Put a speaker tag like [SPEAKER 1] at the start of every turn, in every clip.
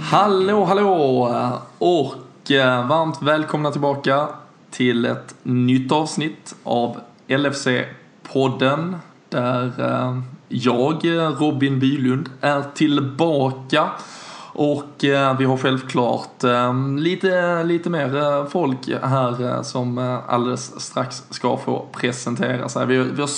[SPEAKER 1] Hallå, hallå! Och eh, varmt välkomna tillbaka till ett nytt avsnitt av LFC-podden där eh, jag, Robin Bylund, är tillbaka. Och eh, vi har självklart eh, lite, lite mer folk här som alldeles strax ska få presentera sig. Vi, vi har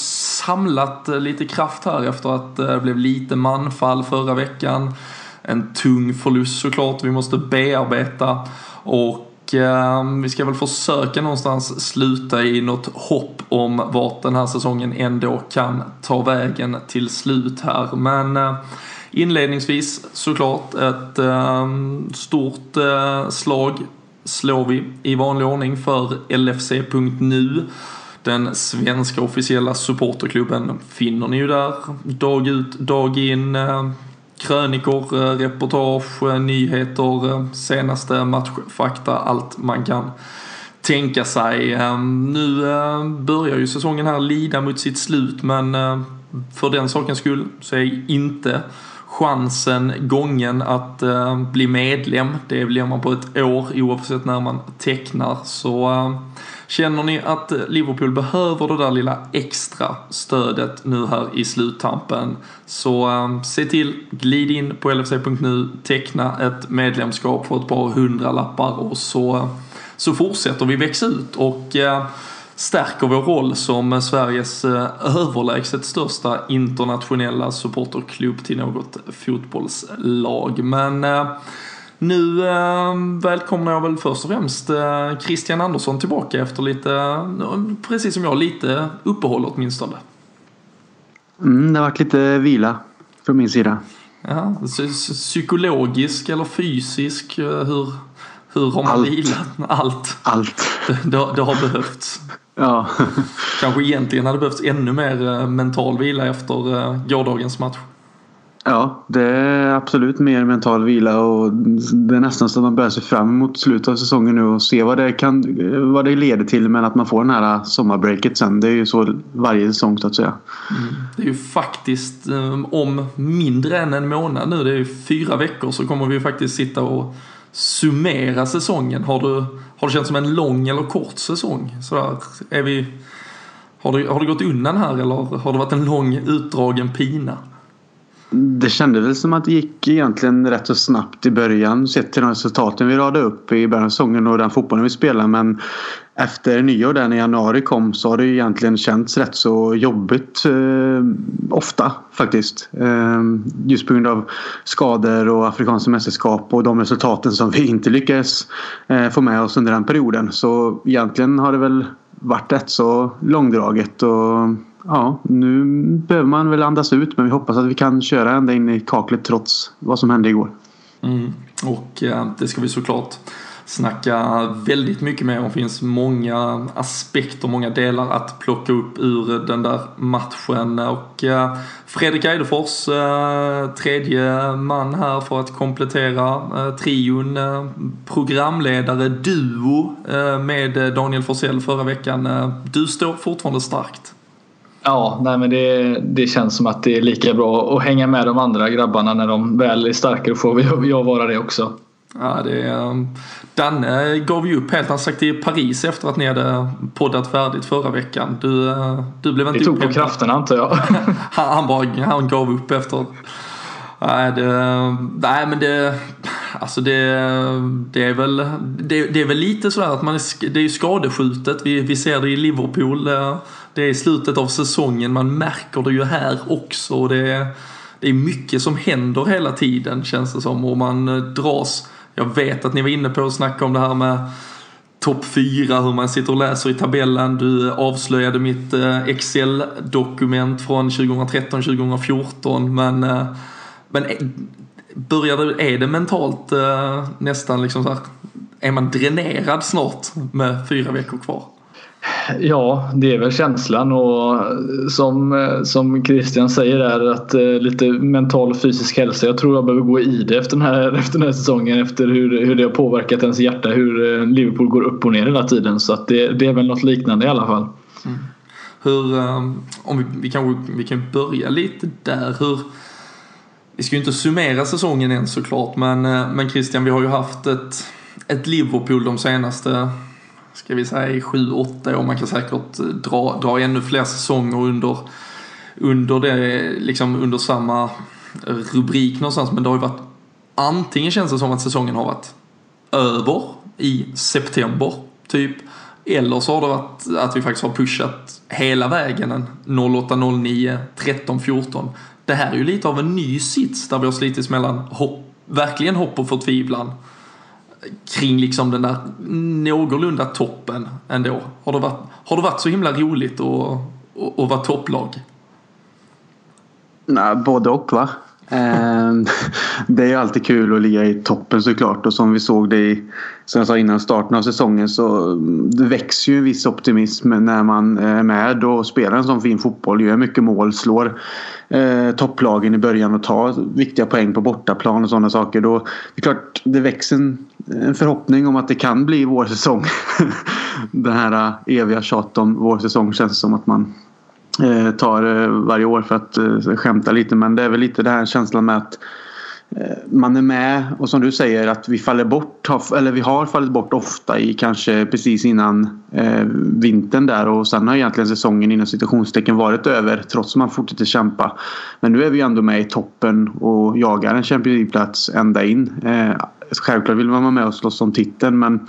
[SPEAKER 1] samlat lite kraft här efter att det blev lite manfall förra veckan. En tung förlust såklart vi måste bearbeta. Och Ehm, vi ska väl försöka någonstans sluta i något hopp om vart den här säsongen ändå kan ta vägen till slut här. Men eh, inledningsvis såklart ett eh, stort eh, slag slår vi i vanlig ordning för LFC.nu. Den svenska officiella supporterklubben finner ni ju där dag ut, dag in. Eh, Krönikor, eh, reportage, eh, nyheter, eh, senaste matchfakta, allt man kan tänka sig. Ehm, nu börjar ju säsongen här lida mot sitt slut men för den sakens skull så är inte chansen gången att bli medlem. Det blir man på ett år oavsett när man tecknar. Så känner ni att Liverpool behöver det där lilla extra stödet nu här i sluttampen så ehm, se till, glid in på lfc.nu, teckna ett medlemskap för ett par hundra lappar och så, ehm, så fortsätter vi växa ut och ehm, stärker vår roll som Sveriges eh, överlägset största internationella supporterklubb till något fotbollslag. Men eh, nu eh, välkomnar jag väl först och främst eh, Christian Andersson tillbaka efter lite, precis som jag, lite uppehåll åtminstone.
[SPEAKER 2] Mm, det har varit lite vila från min sida.
[SPEAKER 1] Ja, psy- psy- psykologisk eller fysisk, eh, hur, hur har man
[SPEAKER 2] Allt.
[SPEAKER 1] vilat? Allt.
[SPEAKER 2] Allt.
[SPEAKER 1] Det, det, det har behövts.
[SPEAKER 2] Ja,
[SPEAKER 1] Kanske egentligen hade behövts ännu mer eh, mental vila efter eh, gårdagens match
[SPEAKER 2] ja, det är absolut mer mental vila och det är nästan så att man börjar se fram emot slutet av säsongen nu och se vad det, kan, vad det leder till men att man får den här sommarbreaket sen. Det är ju så varje säsong så att säga. Mm.
[SPEAKER 1] Det är ju faktiskt ehm, om mindre än en månad nu, det är ju fyra veckor, så kommer vi ju faktiskt sitta och summera säsongen. Har du, har det känts som en lång eller kort säsong? Sådär, är vi, har, det, har det gått undan här eller har det varit en lång utdragen pina?
[SPEAKER 2] Det kändes väl som att det gick egentligen rätt så snabbt i början sett till de resultaten vi radade upp i början av säsongen och den fotbollen vi spelade men efter nyår där när januari kom så har det egentligen känts rätt så jobbigt eh, ofta faktiskt. Eh, just på grund av skador och afrikanska mästerskap och de resultaten som vi inte lyckades eh, få med oss under den perioden. Så egentligen har det väl varit rätt så långdraget och ja, nu behöver man väl andas ut men vi hoppas att vi kan köra ända in i kaklet trots vad som hände igår.
[SPEAKER 1] Mm. Och eh, det ska vi såklart snacka väldigt mycket mer om. Det finns många aspekter, många delar att plocka upp ur den där matchen. Och eh, Fredrik Eidefors, eh, tredje man här för att komplettera eh, trion. Eh, programledare, duo eh, med eh, Daniel Forsell förra veckan. Eh, du står fortfarande starkt.
[SPEAKER 3] Ja, nej men det, det känns som att det är lika bra att hänga med de andra grabbarna när de väl är starka. Då får vi, jag vara det också.
[SPEAKER 1] Ja, det är, Danne gav ju upp helt. Han sagt i Paris efter att ni hade poddat färdigt förra veckan. Du, eh, du blev inte
[SPEAKER 3] Vi tog på krafterna antar jag.
[SPEAKER 1] Han, han, bara, han gav upp efter. Nej, det, nej men det, alltså det, det är väl, det, det är väl lite sådär att man är, det är ju skadeskjutet. Vi, vi ser det i Liverpool. Det är i slutet av säsongen. Man märker det ju här också. och Det, är- det är mycket som händer hela tiden känns det som. Och man eh, dras. Jag vet att ni var inne på att snacka om det här med topp 4, hur man sitter och läser i tabellen. Du eh, avslöjade mitt eh, Excel-dokument från 2013-2014 men, men börjar det, är det mentalt nästan liksom så här, är man dränerad snart med fyra veckor kvar?
[SPEAKER 3] Ja, det är väl känslan och som, som Christian säger där att eh, lite mental och fysisk hälsa. Jag tror jag behöver gå i det efter den här, efter den här säsongen efter hur, hur det har påverkat ens hjärta. Hur eh, Liverpool går upp och ner hela tiden. Så att det, det är väl något liknande i alla fall. Mm.
[SPEAKER 1] Hur, ehm, om vi, vi, kan, vi kan börja lite där. Hur, vi ska ju inte summera säsongen än såklart men, eh, men Christian vi har ju haft ett, ett Liverpool de senaste ska vi säga i sju, åtta år. Man kan säkert eh, dra, dra ännu fler säsonger under, under, det, liksom under samma rubrik någonstans. Men det har ju varit antingen känns det som att säsongen har varit över i september typ. Eller så har det varit att vi faktiskt har pushat hela vägen en 08, 09, 13, 14. Det här är ju lite av en ny sits där vi har slitits mellan hopp, verkligen hopp och förtvivlan kring liksom den där någorlunda toppen ändå? Har det varit, har det varit så himla roligt att, att, att vara topplag?
[SPEAKER 2] Nej, både och va. Ehm, det är alltid kul att ligga i toppen såklart och som vi såg det i, som jag sa innan starten av säsongen så mm, växer ju en viss optimism när man eh, är med och spelar en sån fin fotboll, gör mycket mål, slår eh, topplagen i början och tar viktiga poäng på bortaplan och sådana saker. Då, det är klart det växer en, en förhoppning om att det kan bli vår säsong. Den här eh, eviga tjat om vår säsong känns som att man eh, tar eh, varje år för att skämta lite. Men det är väl lite den här känslan med att man är med och som du säger att vi faller bort, eller vi har fallit bort ofta i kanske precis innan vintern där och sen har egentligen säsongen inom situationstecken varit över trots att man fortsätter kämpa. Men nu är vi ändå med i toppen och jagar en Champions League-plats ända in. Självklart vill man vara med och slåss om titeln men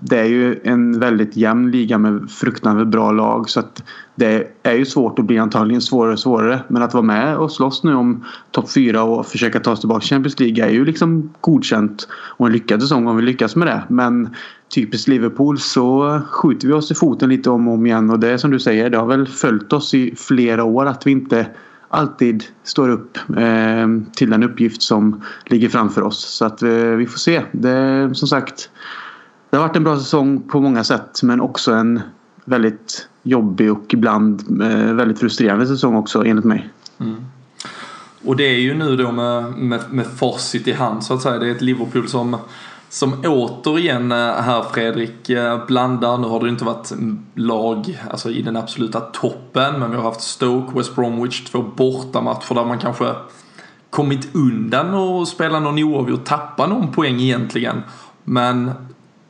[SPEAKER 2] det är ju en väldigt jämn liga med fruktansvärt bra lag så att det är ju svårt att bli antagligen svårare och svårare. Men att vara med och slåss nu om topp fyra och försöka ta sig tillbaka till Champions League är ju liksom godkänt och en lyckad säsong om vi lyckas med det. Men typiskt Liverpool så skjuter vi oss i foten lite om och om igen och det är som du säger, det har väl följt oss i flera år att vi inte alltid står upp eh, till den uppgift som ligger framför oss. Så att eh, vi får se. Det som sagt det har varit en bra säsong på många sätt men också en väldigt jobbig och ibland eh, väldigt frustrerande säsong också enligt mig. Mm.
[SPEAKER 1] Och det är ju nu då med, med, med facit i hand så att säga. Det är ett Liverpool som, som återigen eh, här Fredrik eh, blandar. Nu har det inte varit lag alltså i den absoluta toppen men vi har haft Stoke, West Bromwich, två bortamatcher där man kanske kommit undan och spela någon oavgjord, tappa någon poäng egentligen. Men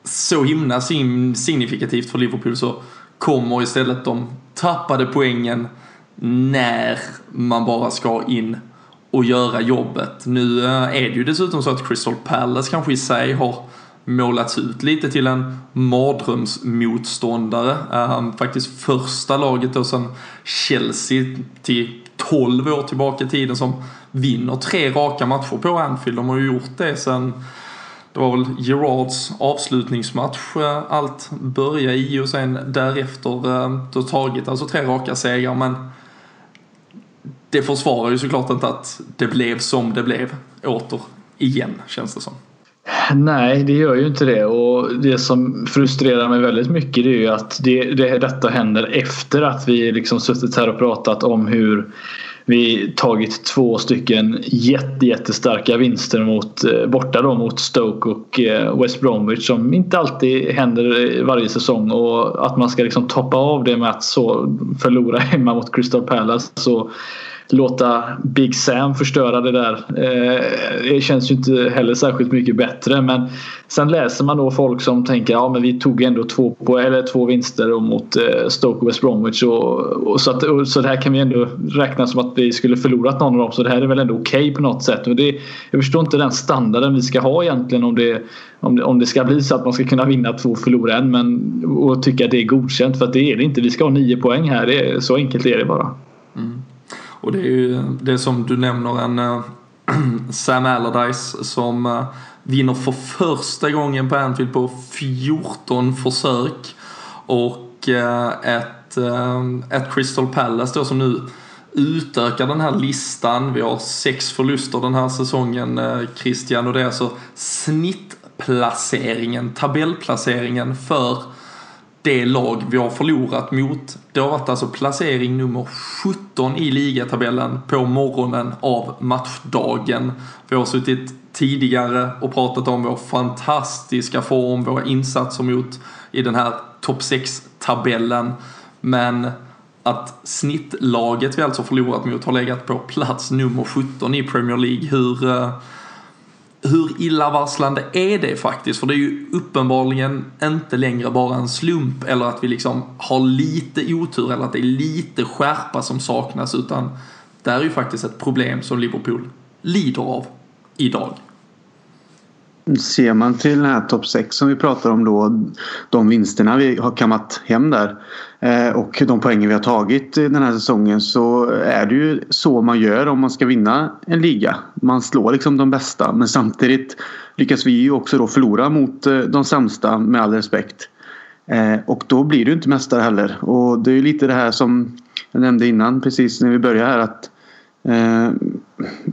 [SPEAKER 1] så himla signifikativt för Liverpool så kommer istället de tappade poängen när man bara ska in och göra jobbet. Nu eh, är det ju dessutom så att Crystal Palace kanske i sig har målats ut lite till en mardrömsmotståndare. Um, faktiskt första laget då sen Chelsea till 12 år tillbaka i tiden som vinner tre raka matcher på Anfield. De har ju gjort det sen det var väl Gerards avslutningsmatch eh, allt började i och sen därefter eh, då tagit alltså tre raka segrar men det försvarar ju såklart inte att det blev som det blev åter igen känns det som.
[SPEAKER 3] Nej, det gör ju inte det och det som frustrerar mig väldigt mycket det är ju att det, det, detta händer efter att vi liksom suttit här och pratat om hur vi tagit två stycken jätte, jättestarka vinster mot, eh, borta då mot Stoke och eh, West Bromwich som inte alltid händer eh, varje säsong och att man ska liksom toppa av det med att så förlora hemma mot Crystal Palace så låta Big Sam förstöra det där. Eh, det känns ju inte heller särskilt mycket bättre men sen läser man då folk som tänker ja men vi tog ändå två, på, eller två vinster mot eh, Stoke och West Bromwich och, och så, att, och, så det här kan vi ändå räkna som att vi skulle förlorat någon av dem så det här är väl ändå okej okay på något sätt. Och det, jag förstår inte den standarden vi ska ha egentligen om det, om det, om det ska bli så att man ska kunna vinna två och förlora en men, och tycka att det är godkänt för att det är det inte. Vi ska ha nio poäng här. Det är, så enkelt är det bara.
[SPEAKER 1] Och det är ju det som du nämner en äh, Sam Allardyce som äh, vinner för första gången på Anfield på 14 försök. Och äh, ett, ett Crystal Palace då som nu utökar den här listan. Vi har sex förluster den här säsongen Christian och det är alltså snittplaceringen, tabellplaceringen för det lag vi har förlorat mot. Det har varit alltså placering nummer 17 i ligatabellen på morgonen av matchdagen. Vi har suttit tidigare och pratat om vår fantastiska form, våra insatser mot i den här topp 6-tabellen. Men att snittlaget vi alltså förlorat mot har legat på plats nummer 17 i Premier League. Hur, eh, hur illavarslande är det faktiskt? För det är ju uppenbarligen inte längre bara en slump eller att vi liksom har lite otur eller att det är lite skärpa som saknas utan det är ju faktiskt ett problem som Liverpool lider av idag.
[SPEAKER 2] Ser man till den här topp 6 som vi pratar om då, de vinsterna vi har kammat hem där Eh, och de poängen vi har tagit den här säsongen så är det ju så man gör om man ska vinna en liga. Man slår liksom de bästa men samtidigt lyckas vi ju också då förlora mot eh, de sämsta med all respekt. Eh, och då blir du inte mästare heller och det är ju lite det här som jag nämnde innan precis när vi började här att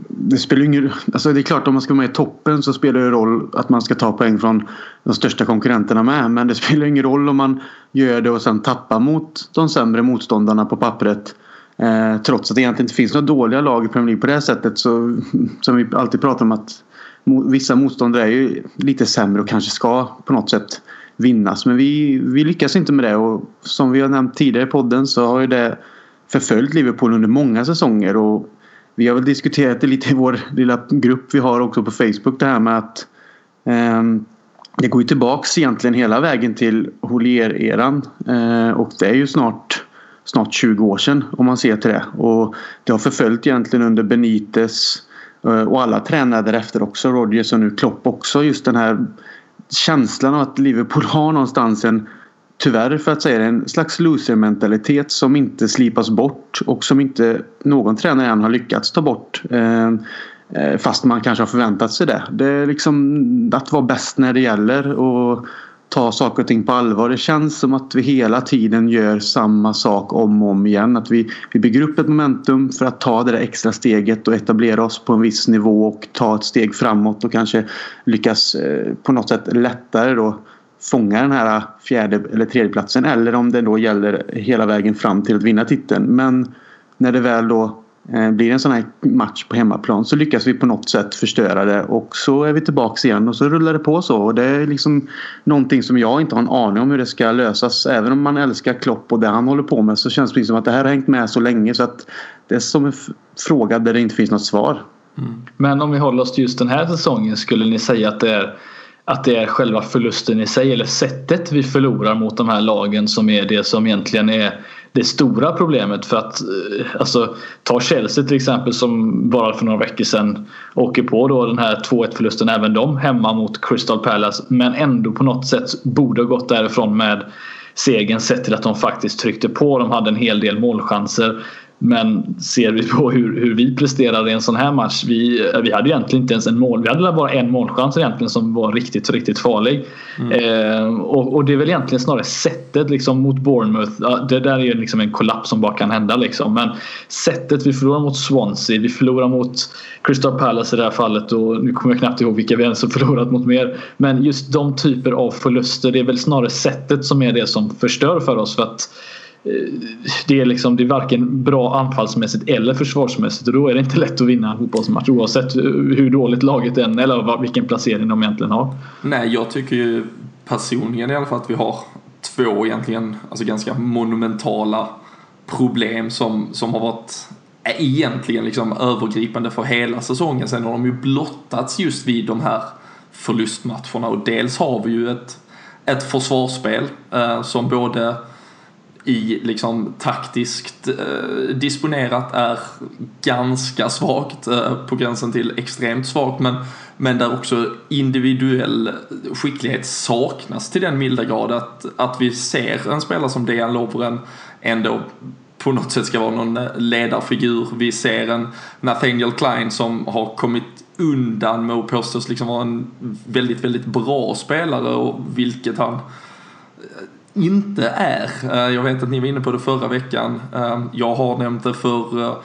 [SPEAKER 2] det spelar ingen alltså det är klart om man ska vara med i toppen så spelar det roll att man ska ta poäng från de största konkurrenterna med. Men det spelar ingen roll om man gör det och sen tappar mot de sämre motståndarna på pappret. Eh, trots att det egentligen inte finns några dåliga lag i Premier League på det här sättet så som vi alltid pratar om att vissa motståndare är ju lite sämre och kanske ska på något sätt vinnas. Men vi, vi lyckas inte med det och som vi har nämnt tidigare i podden så har ju det förföljt Liverpool under många säsonger och vi har väl diskuterat det lite i vår lilla grupp vi har också på Facebook det här med att eh, det går ju tillbaks egentligen hela vägen till Holier-eran. Eh, och det är ju snart snart 20 år sedan om man ser till det. Och det har förföljt egentligen under Benites eh, och alla tränare därefter också. Rodgers och nu Klopp också. Just den här känslan av att Liverpool har någonstans en tyvärr för att säga det, en slags loser-mentalitet som inte slipas bort och som inte någon tränare än har lyckats ta bort. Eh, eh, fast man kanske har förväntat sig det. Det är liksom att vara bäst när det gäller och ta saker och ting på allvar. Det känns som att vi hela tiden gör samma sak om och om igen. Att vi, vi bygger upp ett momentum för att ta det där extra steget och etablera oss på en viss nivå och ta ett steg framåt och kanske lyckas eh, på något sätt lättare då fånga den här fjärde eller tredjeplatsen eller om det då gäller hela vägen fram till att vinna titeln. Men när det väl då eh, blir en sån här match på hemmaplan så lyckas vi på något sätt förstöra det och så är vi tillbaks igen och så rullar det på så och det är liksom någonting som jag inte har en aning om hur det ska lösas. Även om man älskar Klopp och det han håller på med så känns det som att det här har hängt med så länge så att det är som en fråga där det inte finns något svar.
[SPEAKER 3] Mm. Men om vi håller oss till just den här säsongen skulle ni säga att det är att det är själva förlusten i sig eller sättet vi förlorar mot de här lagen som är det som egentligen är det stora problemet för att eh, alltså, ta Chelsea till exempel som bara för några veckor sedan åker på då den här 2-1 förlusten även de hemma mot Crystal Palace men ändå på något sätt borde ha gått därifrån med segern sett till att de faktiskt tryckte på. De hade en hel del målchanser. Men ser vi på hur, hur vi presterade i en sån här match. Vi, vi hade egentligen inte ens en mål. Vi hade bara en målchans egentligen som var riktigt, riktigt farlig. Mm. Eh, och, och, det är väl egentligen snarare sättet liksom mot Bournemouth. Det där är ju liksom en kollaps som bara kan hända liksom. Men sättet vi förlorar mot Swansea. Vi förlorar mot Crystal Palace i det här fallet. Och nu kommer jag knappt ihåg vilka vi ens har förlorat mot mer. Men just de typer av förluster. Det är väl snarare sättet som är det som förstör för oss. För att Eh, det är, liksom, det är varken bra anfallsmässigt eller försvarsmässigt och då är det inte lätt att vinna en fotbollsmatch oavsett hur dåligt laget är eller vilken placering de egentligen har.
[SPEAKER 1] Nej, jag tycker ju personligen i alla fall att vi har två egentligen alltså ganska monumentala problem som, som har varit egentligen liksom övergripande för hela säsongen. Sen har de ju blottats just vid de här förlustmatcherna och dels har vi ju ett, ett försvarsspel eh, som både i liksom taktiskt eh, disponerat är ganska svagt, eh, på gränsen till extremt svagt, men, men där också individuell skicklighet saknas till den milda grad att, att vi ser en spelare som Dejan Lovren ändå på något sätt ska vara någon ledarfigur. Vi ser en Nathaniel Klein som har kommit undan med att påstås liksom vara en väldigt, väldigt bra spelare och vilket han inte är. Eh, jag vet att ni var inne på det förra veckan. Eh, jag har nämnt det för eh,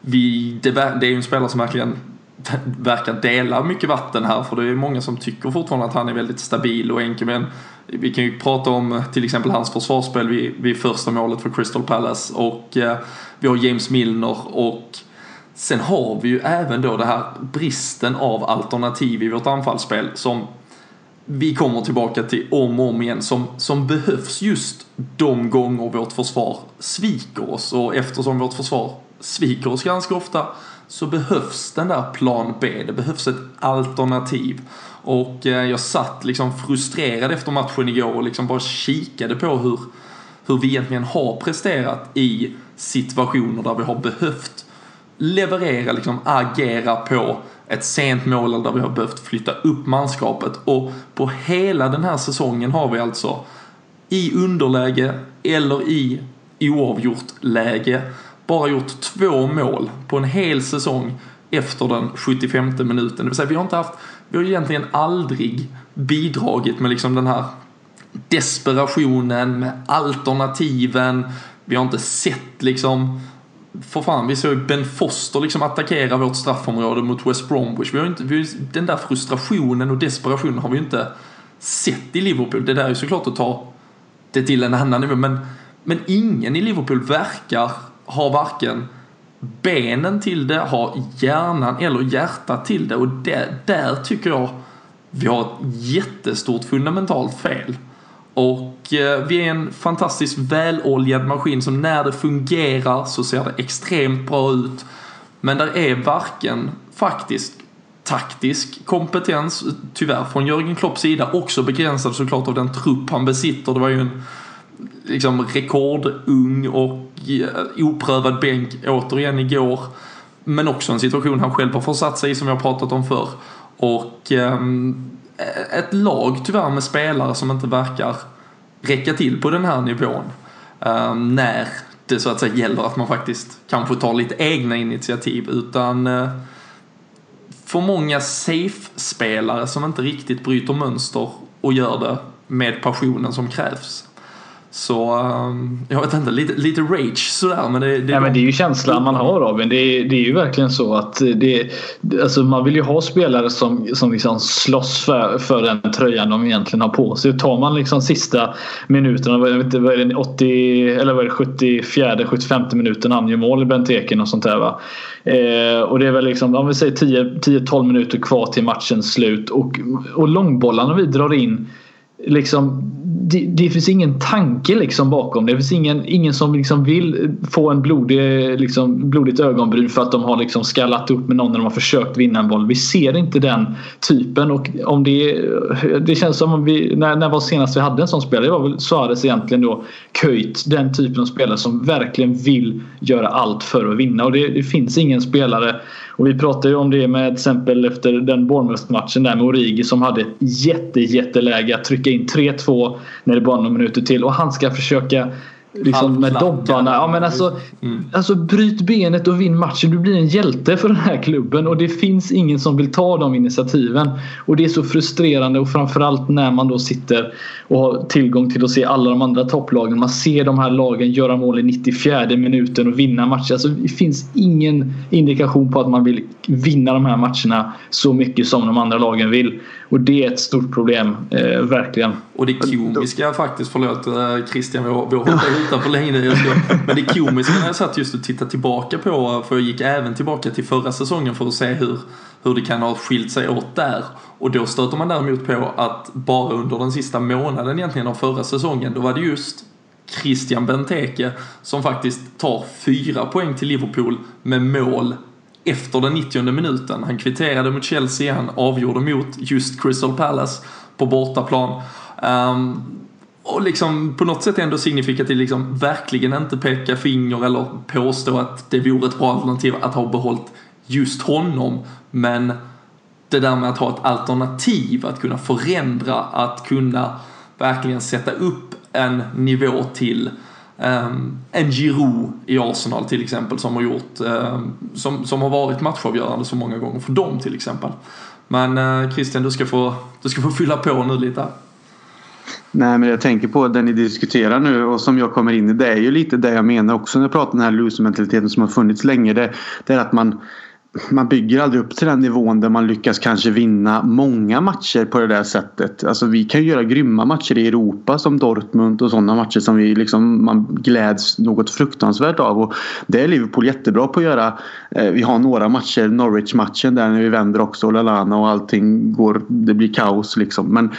[SPEAKER 1] vi, det, är ju en spelare som verkligen verkar dela mycket vatten här för det är många som tycker fortfarande att han är väldigt stabil och enkel men vi kan ju prata om till exempel hans försvarsspel vid, vid första målet för Crystal Palace och eh, vi har James Milner och sen har vi ju även då det här bristen av alternativ i vårt anfallsspel som vi kommer tillbaka till om och om igen som, som behövs just de gånger vårt försvar sviker oss och eftersom vårt försvar sviker oss ganska ofta så behövs den där plan B, det behövs ett alternativ. Och eh, jag satt liksom frustrerad efter matchen igår och liksom bara kikade på hur, hur vi egentligen har presterat i situationer där vi har behövt leverera, liksom agera på ett sent mål där vi har behövt flytta upp manskapet och på hela den här säsongen har vi alltså i underläge eller i oavgjort läge bara gjort två mål på en hel säsong efter den 75 minuten. Det vill säga vi har inte haft, vi har egentligen aldrig bidragit med liksom den här desperationen, med alternativen. Vi har inte sett liksom för fan, vi såg ju Ben Foster liksom attackera vårt straffområde mot West Bromwich. Vi har inte, vi, den där frustrationen och desperationen har vi ju inte sett i Liverpool. Det där är ju såklart att ta det till en annan nivå. Men, men ingen i Liverpool verkar ha varken benen till det, ha hjärnan eller hjärtat till det. Och det, där tycker jag vi har ett jättestort fundamentalt fel. Och eh, vi är en fantastiskt väloljad maskin som när det fungerar så ser det extremt bra ut. Men där är varken faktiskt taktisk kompetens, tyvärr från Jörgen Klopps sida, också begränsad såklart av den trupp han besitter. Det var ju en liksom rekordung och eh, oprövad bänk återigen igår. Men också en situation han själv har försatt sig i som jag pratat om förr. Och um, Eh, ett lag tyvärr med spelare som inte verkar räcka till på den här nivån. Um, när det så att säga gäller att man faktiskt kanske tar lite egna initiativ utan uh, för många safe-spelare som inte riktigt bryter mönster och gör det med passionen som krävs. Så um, jag vet inte, lite, lite rage sådär men det, det,
[SPEAKER 3] ja, men det är ju känslan man har Robin. Det är, det är ju verkligen så att det, alltså man vill ju ha spelare som, som liksom slåss för, för den tröjan de egentligen har på sig. Tar man liksom sista minuterna, jag vet inte, vad är det, 80, eller vad är det, 74, 75 minuten han gör mål i Benteken och sånt där va. Eh, och det är väl liksom, om vi säger 10-12 minuter kvar till matchens slut och, och långbollarna vi drar in liksom det, det, finns ingen tanke liksom bakom det. Det finns ingen, ingen som liksom vill få en blodig, liksom, blodigt ögonbryn för att de har liksom skallat upp med någon när de har försökt vinna en boll. Vi ser inte den typen. Och om det, det känns som om vi, när, när var senast vi hade en sån spelare? Det var väl Suarez egentligen då. Köjt, den typen av spelare som verkligen vill göra allt för att vinna. Och det, det finns ingen spelare och vi pratade ju om det med till exempel efter den Bournemouth-matchen där med Origi som hade ett jätte, jätteläge att trycka in 3-2 när det bara några minuter till. Och han ska försöka Liksom med dobbarna. Ja, men alltså, mm. alltså bryt benet och vinn matchen. Du blir en hjälte för den här klubben och det finns ingen som vill ta de initiativen. Och det är så frustrerande och framförallt när man då sitter och har tillgång till att se alla de andra topplagen. Man ser de här lagen göra mål i 94 minuten och vinna matcher. Alltså, det finns ingen indikation på att man vill vinna de här matcherna så mycket som de andra lagen vill. Och det är ett stort problem, eh, verkligen.
[SPEAKER 1] Och det komiska faktiskt, förlåt eh, Christian, vi har, vi har hållit utanför länge. Men det komiska när jag satt just och tittade tillbaka på, för jag gick även tillbaka till förra säsongen för att se hur, hur det kan ha skilt sig åt där. Och då stöter man däremot på att bara under den sista månaden egentligen av förra säsongen, då var det just Christian Benteke som faktiskt tar fyra poäng till Liverpool med mål efter den 90 minuten. Han kvitterade mot Chelsea, han avgjorde mot just Crystal Palace på bortaplan. Um, och liksom på något sätt ändå signifikativt liksom verkligen inte peka finger eller påstå att det vore ett bra alternativ att ha behållit just honom. Men det där med att ha ett alternativ, att kunna förändra, att kunna verkligen sätta upp en nivå till um, en Giroud i Arsenal till exempel som har gjort, um, som, som har varit matchavgörande så många gånger för dem till exempel. Men uh, Christian, du ska, få, du ska få fylla på nu lite.
[SPEAKER 2] Nej men jag tänker på det ni diskuterar nu och som jag kommer in i det är ju lite det jag menar också när jag pratar om den här loser-mentaliteten som har funnits länge. Det, det är att man man bygger aldrig upp till den nivån där man lyckas kanske vinna många matcher på det där sättet. Alltså vi kan ju göra grymma matcher i Europa som Dortmund och sådana matcher som vi liksom, man gläds något fruktansvärt av. Och det är Liverpool jättebra på att göra. Eh, vi har några matcher, Norwich-matchen där när vi vänder också, Lallana och allting går, det blir kaos liksom. Men,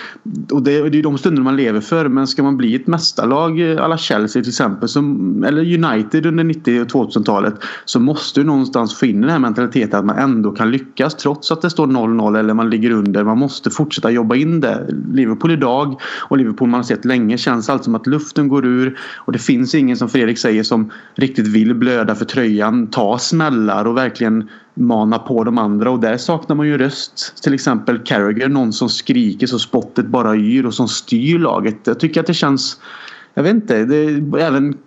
[SPEAKER 2] och det, det är de stunder man lever för. Men ska man bli ett mästarlag eh, alla Chelsea till exempel, som, eller United under 90 och 2000-talet så måste du någonstans få in den här mentaliteten att man ändå kan lyckas trots att det står 0-0 eller man ligger under. Man måste fortsätta jobba in det. Liverpool idag och Liverpool man har sett länge känns allt som att luften går ur och det finns ingen som Fredrik säger som riktigt vill blöda för tröjan, ta smällar och verkligen mana på de andra och där saknar man ju röst. Till exempel Carragher, någon som skriker så spottet bara yr och som styr laget. Jag tycker att det känns jag vet inte, det, även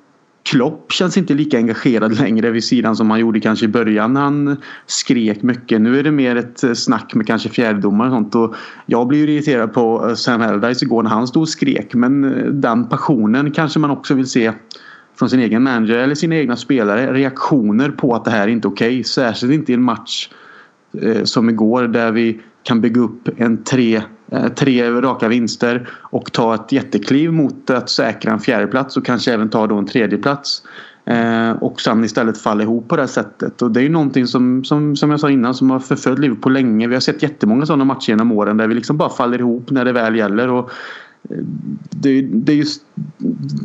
[SPEAKER 2] Klopp känns inte lika engagerad längre vid sidan som han gjorde kanske i början när han skrek mycket. Nu är det mer ett eh, snack med kanske fjärdedomare och sånt. Och jag blev irriterad på eh, Sam Allardyce igår när han stod och skrek. Men eh, den passionen kanske man också vill se från sin egen manager eller sina egna spelare. Reaktioner på att det här är inte okej. Okay. Särskilt inte i en match som igår där vi kan bygga upp en tre Eh, tre raka vinster och ta ett jättekliv mot att säkra en fjärdeplats och kanske även ta då en tredjeplats. Eh, och sen istället falla ihop på det här sättet. Och det är ju någonting som, som, som jag sa innan som har förföljt Liverpool länge. Vi har sett jättemånga sådana matcher genom åren där vi liksom bara faller ihop när det väl gäller. Och eh, det, det är just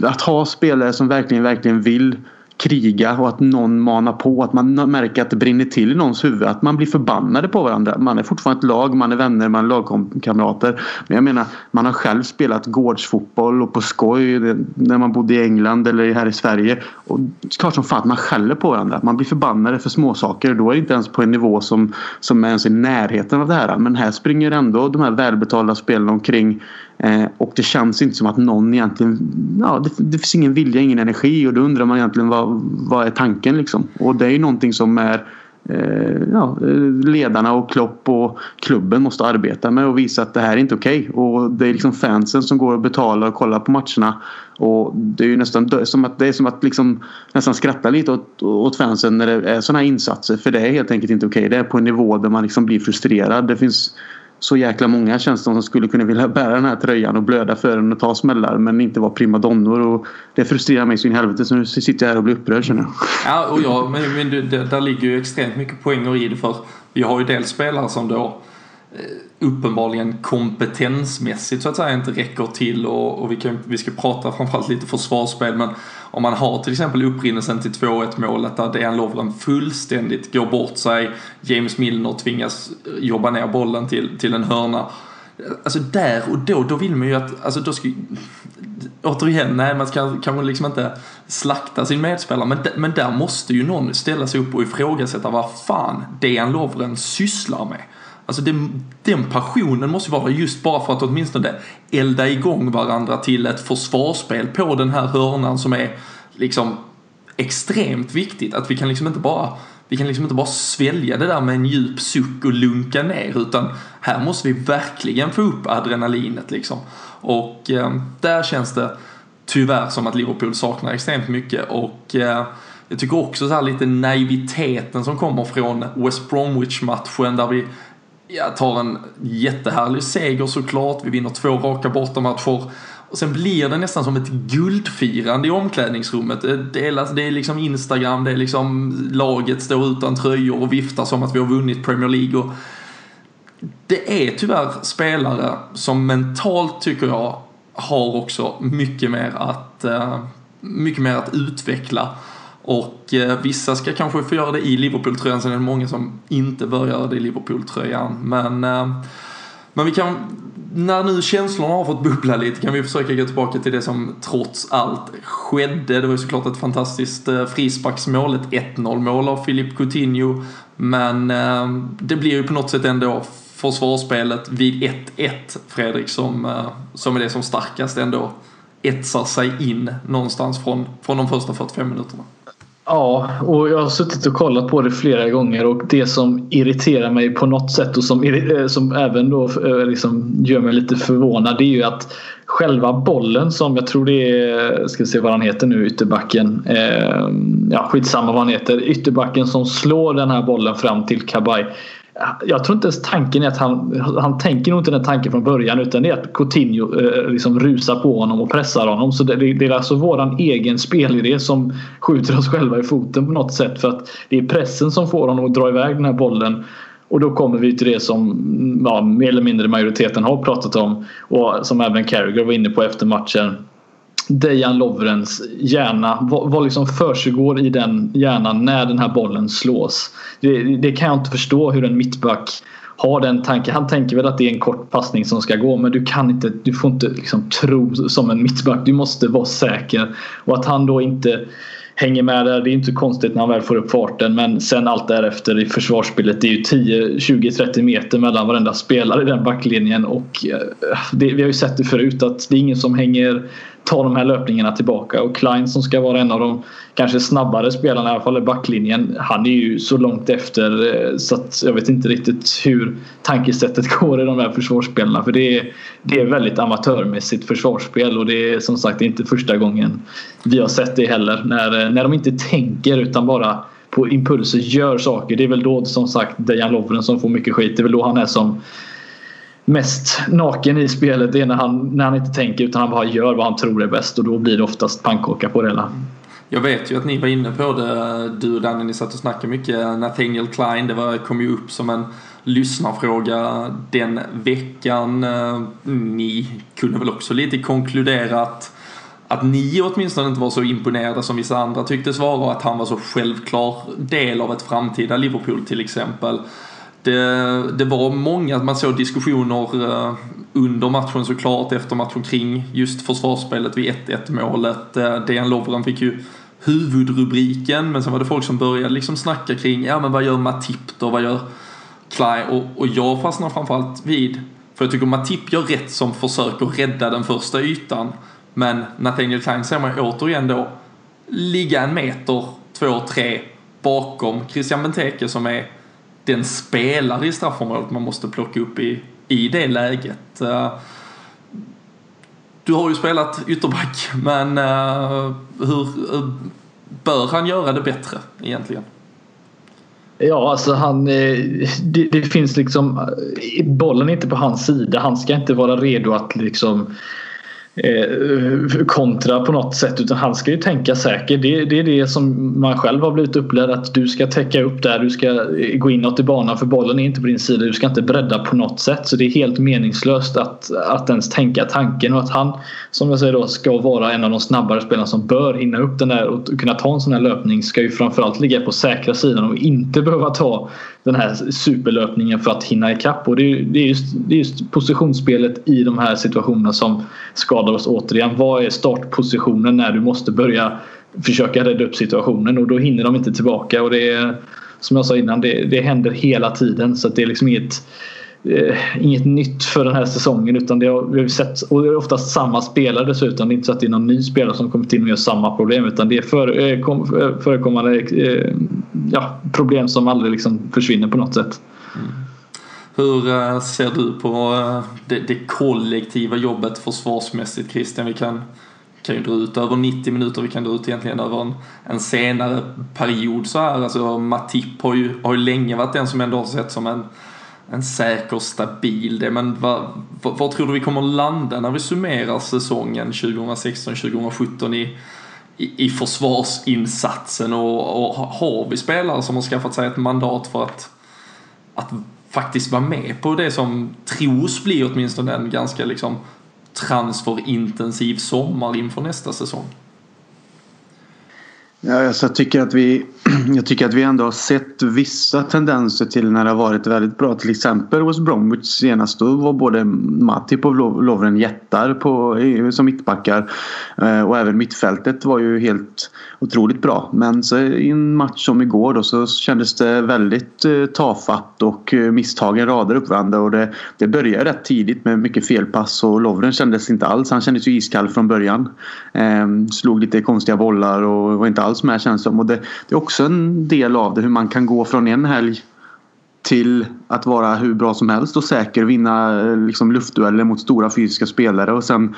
[SPEAKER 2] att ha spelare som verkligen, verkligen vill kriga och att någon manar på. Att man märker att det brinner till i någons huvud. Att man blir förbannade på varandra. Man är fortfarande ett lag, man är vänner, man är lagkamrater. Men jag menar, man har själv spelat gårdsfotboll och på skoj när man bodde i England eller här i Sverige. Och klart som fan att man skäller på varandra. Man blir förbannade för småsaker. Då är det inte ens på en nivå som, som är ens i närheten av det här. Men här springer ändå de här välbetalda spelarna omkring Eh, och det känns inte som att någon egentligen... Ja, det, det, finns ingen vilja, ingen energi och då undrar man egentligen vad, vad är tanken liksom? Och det är ju någonting som är eh, ja, eh, ledarna och Klopp och klubben måste arbeta med och visa att det här är inte okej. Okay. Och det är liksom fansen som går och betalar och kollar på matcherna. Och det är ju nästan som att, det är som att liksom nästan skratta lite åt, åt fansen när det är sådana här insatser. För det är helt enkelt inte okej. Okay. Det är på en nivå där man liksom blir frustrerad. Det finns så jäkla många känns det som skulle kunna vilja bära den här tröjan och blöda för den och ta smällar men inte vara primadonnor. Och det frustrerar mig så in i helvete så nu sitter jag här och blir upprörd känner jag.
[SPEAKER 1] Ja, och ja, men, men det, där ligger ju extremt mycket poänger i det för vi har ju dels spelare som då Eh, uppenbarligen kompetensmässigt så att säga inte räcker till och, och vi, kan, vi ska prata framförallt lite försvarsspel men om man har till exempel upprinnelsen till 2-1 målet där Dejan Lovren fullständigt går bort sig James Milner tvingas jobba ner bollen till, till en hörna Alltså där och då, då vill man ju att, alltså då ska Återigen, nej man ska kanske liksom inte slakta sin medspelare men, men där måste ju någon ställa sig upp och ifrågasätta vad fan Dejan Lovren sysslar med. Alltså den, den passionen måste vara just bara för att åtminstone elda igång varandra till ett försvarsspel på den här hörnan som är liksom extremt viktigt. Att vi kan liksom inte bara vi kan liksom inte bara svälja det där med en djup suck och lunka ner utan här måste vi verkligen få upp adrenalinet liksom. Och eh, där känns det tyvärr som att Liverpool saknar extremt mycket och eh, jag tycker också så här lite naiviteten som kommer från West Bromwich-matchen där vi jag tar en jättehärlig seger såklart. Vi vinner två raka bortamatcher. Och sen blir det nästan som ett guldfirande i omklädningsrummet. Det, är, alltså- det är liksom Instagram, det är liksom laget står utan tröjor och viftar som att vi har vunnit Premier League. Och det är tyvärr spelare som mentalt tycker jag har också mycket mer att, eh, mycket mer att utveckla. Och eh, vissa ska kanske få göra det i Liverpool-tröjan, sen är det många som inte bör göra det i Liverpool-tröjan. Men, eh, men vi kan, när nu känslorna har fått bubbla lite kan vi försöka gå tillbaka till det som trots allt skedde. Det var ju såklart ett fantastiskt eh, frisparksmål, ett 1-0 mål av Filip Coutinho. Men eh, det blir ju på något sätt ändå försvarsspelet vid 1-1, Fredrik, som, eh, som är det som starkast ändå etsar sig in någonstans från, från de första 45 minuterna.
[SPEAKER 3] Ja, och jag har suttit och kollat på det flera gånger och det som irriterar mig på något sätt och som, eh, som även då eh, liksom gör mig lite förvånad det är ju att själva bollen som jag tror det är, ska se vad han heter nu, ytterbacken. Eh, ja, skitsamma vad han heter. Ytterbacken som slår den här bollen fram till Kabay. Jag tror inte ens tanken är att han, han tänker nog inte den tanken från början utan det är att Coutinho eh, liksom rusar på honom och pressar honom. Så det, det är alltså våran egen spelidé som skjuter oss själva i foten på något sätt. För att det är pressen som får honom att dra iväg den här bollen. Och då kommer vi till det som ja, mer eller mindre majoriteten har pratat om och som även Carragher var inne på efter matchen. Dejan Lovrens hjärna. Vad, vad liksom försiggår i den hjärnan när den här bollen slås? Det, det, kan jag inte förstå hur en mittback har den tanken. Han tänker väl att det är en kort passning som ska gå men du kan inte, du får inte liksom tro som en mittback. Du måste vara säker. Och att han då inte hänger med där. Det är inte konstigt när han väl får upp farten men sen allt därefter i försvarsspelet. Det är ju 10, 20, 30 meter mellan varenda spelare i den backlinjen och eh, det, vi har ju sett det förut att det är ingen som hänger ta de här löpningarna tillbaka och Klein som ska vara en av de kanske snabbare spelarna i alla fall i backlinjen. Han är ju så långt efter eh, så att jag vet inte riktigt hur tankesättet går i de här försvarsspelarna för det är, det är väldigt amatörmässigt försvarsspel och det är som sagt inte första gången vi har sett det heller när, eh, när de inte tänker utan bara på impulser gör saker. Det är väl då som sagt Dejan Lovren som får mycket skit. Det är väl då han är som mest naken i spelet är när han, när han inte tänker utan han bara gör vad han tror är bäst och då blir det oftast pannkaka på det hela.
[SPEAKER 1] Jag vet ju att ni var inne på det, du och Danny, ni satt och snackade mycket. Nathaniel Klein, det var, kom ju upp som en lyssnarfråga den veckan. Eh, ni kunde väl också lite konkludera att, att ni åtminstone inte var så imponerade som vissa andra tycktes vara och att han var så självklar del av ett framtida Liverpool till exempel. Det, det var många, man såg diskussioner eh, under matchen såklart, efter matchen kring just försvarsspelet vid 1-1 målet. Eh, Dejan Lovren fick ju huvudrubriken men sen var det folk som började liksom snacka kring, ja men vad gör Matip då, vad gör Klein? Och, och jag fastnar framförallt vid, för jag tycker Matip gör rätt som försöker rädda den första ytan. Men Nathaniel Klein ser man återigen då ligga en meter, två, tre bakom Christian Benteke som är den spelare i straffområdet man måste plocka upp i, i det läget. Eh, du har ju spelat ytterback, men eh, hur eh, bör han göra det bättre egentligen?
[SPEAKER 3] Ja, alltså han, det, det, finns liksom bollen är inte på hans sida. Han ska inte vara redo att liksom eh, kontra på något sätt utan han ska ju tänka säkert. Det, det, är det som man själv har blivit upplärd att du ska täcka upp där, du ska gå inåt i banan för bollen är inte på din sida. Du ska inte bredda på något sätt så det är helt meningslöst att, att ens tänka tanken och att han som jag säger då ska vara en av de snabbare spelarna som bör hinna upp den där och kunna ta en sån här löpning ska ju framförallt ligga på säkra sidan och inte behöva ta den här superlöpningen för att hinna ikapp. Och det är, det är, just, det är just positionsspelet i de här situationerna som skadar oss återigen. Vad är startpositionen när du måste börja försöka rädda upp situationen och då hinner de inte tillbaka. Och det är, som jag sa innan, det, det händer hela tiden så det är liksom inget eh, inget nytt för den här säsongen utan det har, vi har sett och det är oftast samma spelare dessutom. Det är inte så att det är någon ny spelare som kommer till och gör samma problem utan det är för, eh, kom, eh, förekommande eh, ja, problem som aldrig liksom försvinner på något sätt. Mm.
[SPEAKER 1] Hur eh, ser du på eh, det, det, kollektiva jobbet försvarsmässigt Christian? Vi kan, kan ju dra ut över 90 minuter, vi kan dra ut egentligen över en, en senare period så här. Alltså Matip har ju, har ju länge varit den som ändå har sett som en en säker, stabil det. Men vad, vad, vad, tror du vi kommer landa när vi summerar säsongen 2016-2017 i, i, i försvarsinsatsen och, och har vi spelare som har skaffat sig ett mandat för att, att faktiskt vara med på det som tros bli åtminstone en ganska liksom transferintensiv sommar inför nästa säsong?
[SPEAKER 2] Ja, alltså jag, tycker att vi, jag tycker att vi ändå har sett vissa tendenser till när det har varit väldigt bra. Till exempel hos Bromwich senast då var både Matip och Lovren jättar på, som mittbackar. Eh, och även mittfältet var ju helt otroligt bra. Men så i en match som igår då så kändes det väldigt eh, tafatt och eh, misstagen rader upp varandra. Och det, det började rätt tidigt med mycket felpass och Lovren kändes inte alls. Han kändes ju iskall från början. Ehm, slog lite konstiga bollar och var inte alls med känns som. Och det, det, är också en del av det hur man kan gå från en helg till att vara hur bra som helst och säker vinna eh, liksom, luftdueller mot stora fysiska spelare och sen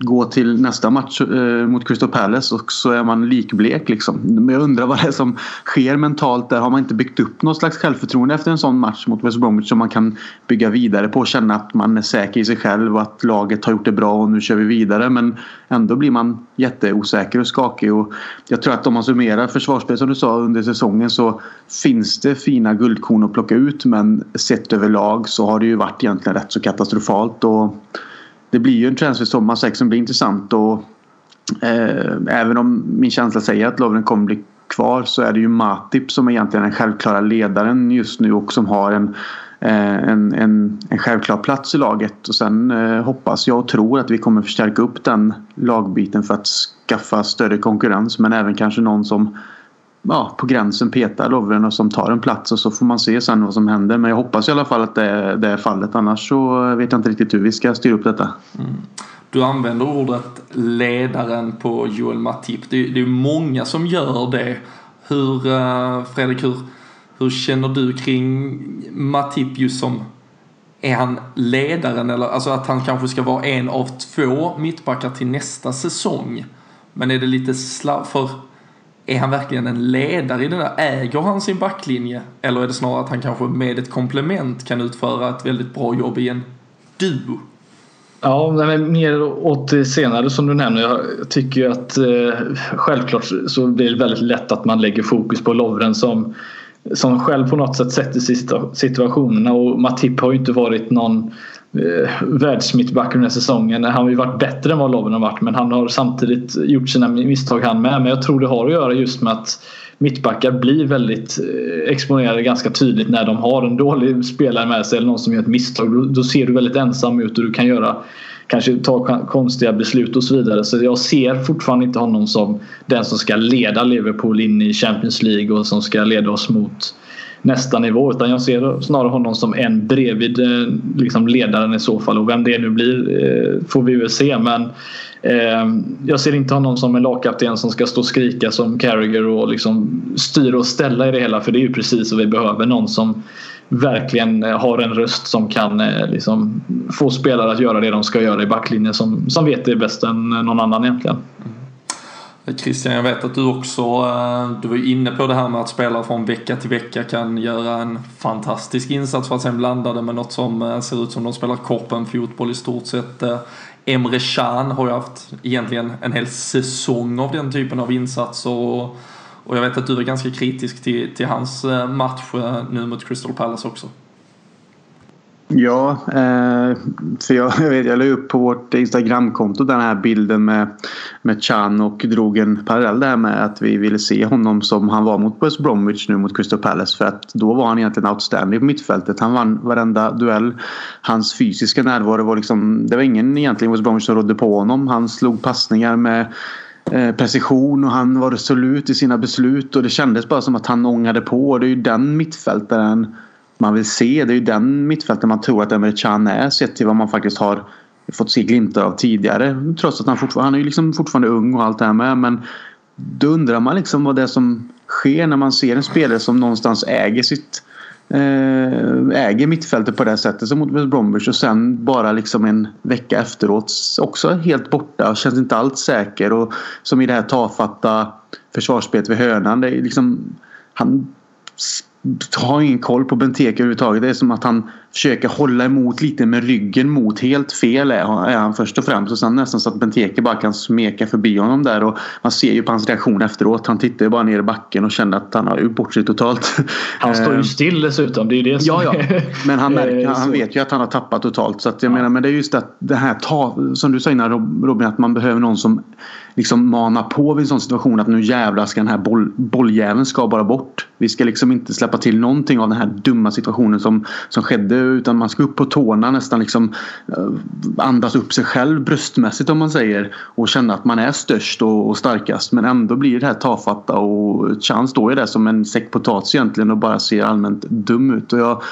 [SPEAKER 2] gå till nästa match eh, mot Crystal Palace och så är man likblek liksom. Men jag undrar vad det är som sker mentalt där. Har man inte byggt upp något slags självförtroende efter en sån match mot West Bromwich som man kan bygga vidare på och känna att man är säker i sig själv och att laget har gjort det bra och nu kör vi vidare. Men ändå blir man jätteosäker och skakig och jag tror att om man summerar försvarsspelet som du sa under säsongen så finns det fina guldkorn att plocka ut men sett överlag så har det ju varit egentligen rätt så katastrofalt. Och det blir ju en transfersommar säkert som blir intressant och eh, även om min känsla säger att Lovren kommer bli kvar så är det ju Matip som egentligen är den självklara ledaren just nu och som har en, eh, en, en, en självklar plats i laget. Och sen eh, hoppas jag och tror att vi kommer förstärka upp den lagbiten för att skaffa större konkurrens men även kanske någon som ja, på gränsen petar Lovren och som tar en plats och så får man se sen vad som händer. Men jag hoppas i alla fall att det är, det är fallet. Annars så vet jag inte riktigt hur vi ska styra upp detta. Mm.
[SPEAKER 1] Du använder ordet ledaren på Joel Matip. Det, det är många som gör det. Hur, eh, Fredrik, hur, hur känner du kring Matip just som är han ledaren eller alltså att han kanske ska vara en av två mittbackar till nästa säsong? Men är det lite slav för är han verkligen en ledare i det där? Äger han sin backlinje? Eller är det snarare att han kanske med ett komplement kan utföra ett väldigt bra jobb i en duo?
[SPEAKER 3] Ja, men mer åt det senare som du nämner. Jag tycker ju att eh, självklart så blir det väldigt lätt att man lägger fokus på Lovren som, som själv på något sätt sätter situationerna och Matip har ju inte varit någon eh, världsmittback den här säsongen. Han har ju varit bättre än vad Lovren har varit men han har samtidigt gjort sina misstag han med. Men jag tror det har att göra just med att mittbackar blir väldigt eh, exponerade ganska tydligt när de har en dålig spelare med sig eller någon som gör ett misstag. Då, då ser du väldigt ensam ut och du kan göra kanske ta konstiga beslut och så vidare. Så jag ser fortfarande inte honom som den som ska leda Liverpool in i Champions League och som ska leda oss mot nästa nivå. Utan jag ser snarare honom som en bredvid eh, liksom ledaren i så fall. Och vem det nu blir eh, får vi väl se. Men eh, jag ser inte honom som en lagkapten som ska stå och skrika som Carragher och liksom styra och ställa i det hela. För det är ju precis vad vi behöver. Någon som verkligen eh, har en röst som kan liksom, få spelare att göra det de ska göra i backlinjen. Som, som vet det bäst än någon annan egentligen. Mm.
[SPEAKER 1] Eh, Christian, jag vet att du också, eh, du var inne på det här med att spelare från vecka till vecka kan göra en fantastisk insats för att sen blanda det med något som eh, ser ut som de spelar korpen fotboll i stort sett. Emre Can har ju haft egentligen en hel säsong av den typen av insatser och, och jag vet att du var ganska kritisk till, till hans match nu mot Crystal Palace också.
[SPEAKER 2] Ja, eh, för jag, jag, vet, jag la upp på vårt Instagramkonto den här bilden med, med Chan och drog en parallell där med att vi ville se honom som han var mot West Bromwich nu mot Crystal Palace. För att då var han egentligen outstanding på mittfältet. Han vann varenda duell. Hans fysiska närvaro var liksom, det var ingen egentligen West Bromwich som rådde på honom. Han slog passningar med eh, precision och han var resolut i sina beslut och det kändes bara som att han ångade på. Och det är ju den mittfältaren man vill se. Det är ju den mittfältet man tror att Emre Can är sett till vad man faktiskt har fått se glimtar av tidigare. Trots att han fortfarande, han är ju liksom fortfarande ung och allt det här med. Men då undrar man liksom vad det är som sker när man ser en spelare som någonstans äger sitt eh, äger mittfältet på det sättet som mot West Bromwich och sen bara liksom en vecka efteråt också helt borta och känns inte alls säker och som i det här tafatta försvarsspelet vid hörnan. Det är liksom, han har ingen koll på Benteke överhuvudtaget. Det är som att han försöker hålla emot lite med ryggen mot. Helt fel är han först och främst. Och sen nästan så att Benteke bara kan smeka förbi honom där. Och man ser ju på hans reaktion efteråt. Han tittar ju bara ner i backen och känner att han har gjort bort sig totalt.
[SPEAKER 3] Han står ju eh, still dessutom. Det är ju det
[SPEAKER 2] som ja, ja. Men han, märker, han vet ju att han har tappat totalt. Så att jag ja. menar, men det är just att det här ta, som du sa innan Robin, att man behöver någon som liksom mana på vid en sån situation att nu jävlar ska den här boll, bolljäveln ska bara bort. Vi ska liksom inte släppa till någonting av den här dumma situationen som, som skedde utan man ska upp på tårna nästan liksom eh, andas upp sig själv bröstmässigt om man säger och känna att man är störst och, och starkast men ändå blir det här tafatta och Chan står ju där som en säck potatis egentligen och bara ser allmänt dum ut. Och jag,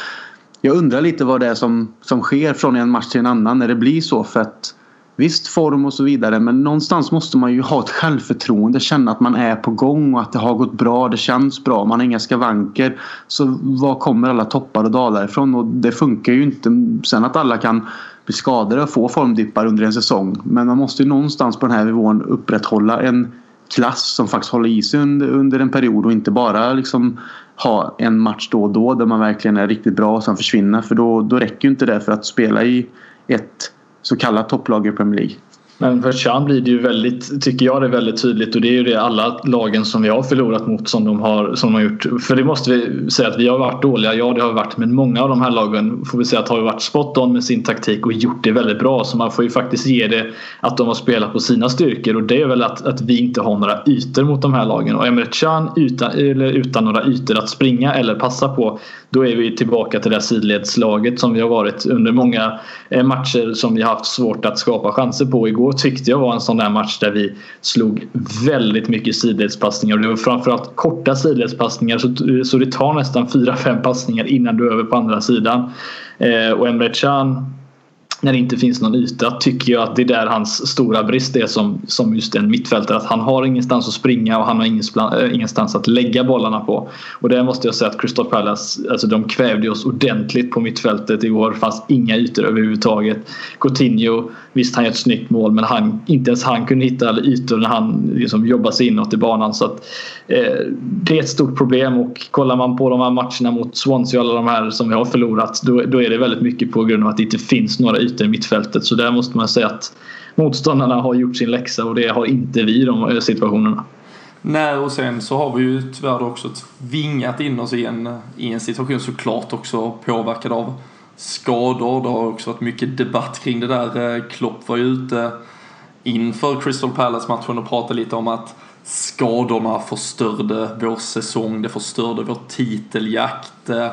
[SPEAKER 2] jag undrar lite vad det är som, som sker från en match till en annan när det blir så för att Visst form och så vidare men någonstans måste man ju ha ett självförtroende. Känna att man är på gång och att det har gått bra. Det känns bra. Man har inga skavanker. Så var kommer alla toppar och dalar ifrån? Och det funkar ju inte. Sen att alla kan bli skadade och få formdippar under en säsong. Men man måste ju någonstans på den här nivån upprätthålla en klass som faktiskt håller i sig under, under en period och inte bara liksom ha en match då och då där man verkligen är riktigt bra och sen försvinna. För då, då räcker ju inte det för att spela i ett så kallat topplag i Premier League.
[SPEAKER 3] Men för Chan blir det ju väldigt, tycker jag det är väldigt tydligt och det är ju det alla lagen som vi har förlorat mot som de har, som de har gjort. För det måste vi säga att vi har varit dåliga, ja det har vi varit, men många av de här lagen får vi säga att har varit spot on med sin taktik och gjort det väldigt bra. Så man får ju faktiskt ge det att de har spelat på sina styrkor och det är väl att, att vi inte har några ytor mot de här lagen. Och Emre Can utan, eller utan några ytor att springa eller passa på då är vi tillbaka till det sidledslaget som vi har varit under många eh, matcher som vi har haft svårt att skapa chanser på. Igår tyckte jag var en sån där match där vi slog väldigt mycket sidledspassningar och det var framförallt korta sidledspassningar så, så det tar nästan 4-5 passningar innan du är över på andra sidan. Eh, och Emre Can när det inte finns någon yta tycker jag att det är där hans stora brist är som, som just en mittfältare. Att han har ingenstans att springa och han har eh, ingenstans att lägga bollarna på. Och där måste jag säga att Crystal Palace, alltså de kvävde oss ordentligt på mittfältet igår. Det fanns inga ytor överhuvudtaget. Coutinho, visst han gör ett snyggt mål men han, inte ens han kunde hitta ytor när han liksom jobbade sig inåt i banan. Så att, eh, det är ett stort problem och kollar man på de här matcherna mot Swansea och alla de här som vi har förlorat då, då är det väldigt mycket på grund av att det inte finns några ytor i mittfältet. Så där måste man säga att motståndarna har gjort sin läxa och det har inte vi i de eh, situationerna.
[SPEAKER 1] Nej, och sen så har vi ju tyvärr också tvingat in oss i en, i en situation såklart också påverkad av skador. Det har också varit mycket debatt kring det där. Eh, Klopp var ju ute inför Crystal Palace-matchen och pratade lite om att skadorna förstörde vår säsong, det förstörde vår titeljakt. Eh,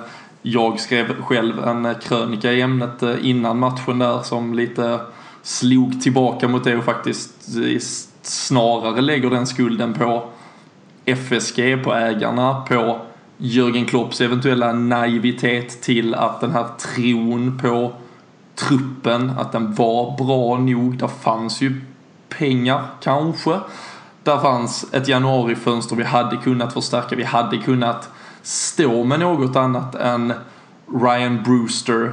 [SPEAKER 1] jag skrev själv en eh, krönika i ämnet eh, innan matchen där som lite slog tillbaka mot det och faktiskt eh, snarare lägger den skulden på FSG, på ägarna, på Jörgen Klopps eventuella naivitet till att den här tron på truppen, att den var bra nog. Där fanns ju pengar kanske. Där fanns ett januarifönster vi hade kunnat förstärka. Vi hade kunnat stå med något annat än Ryan Brewster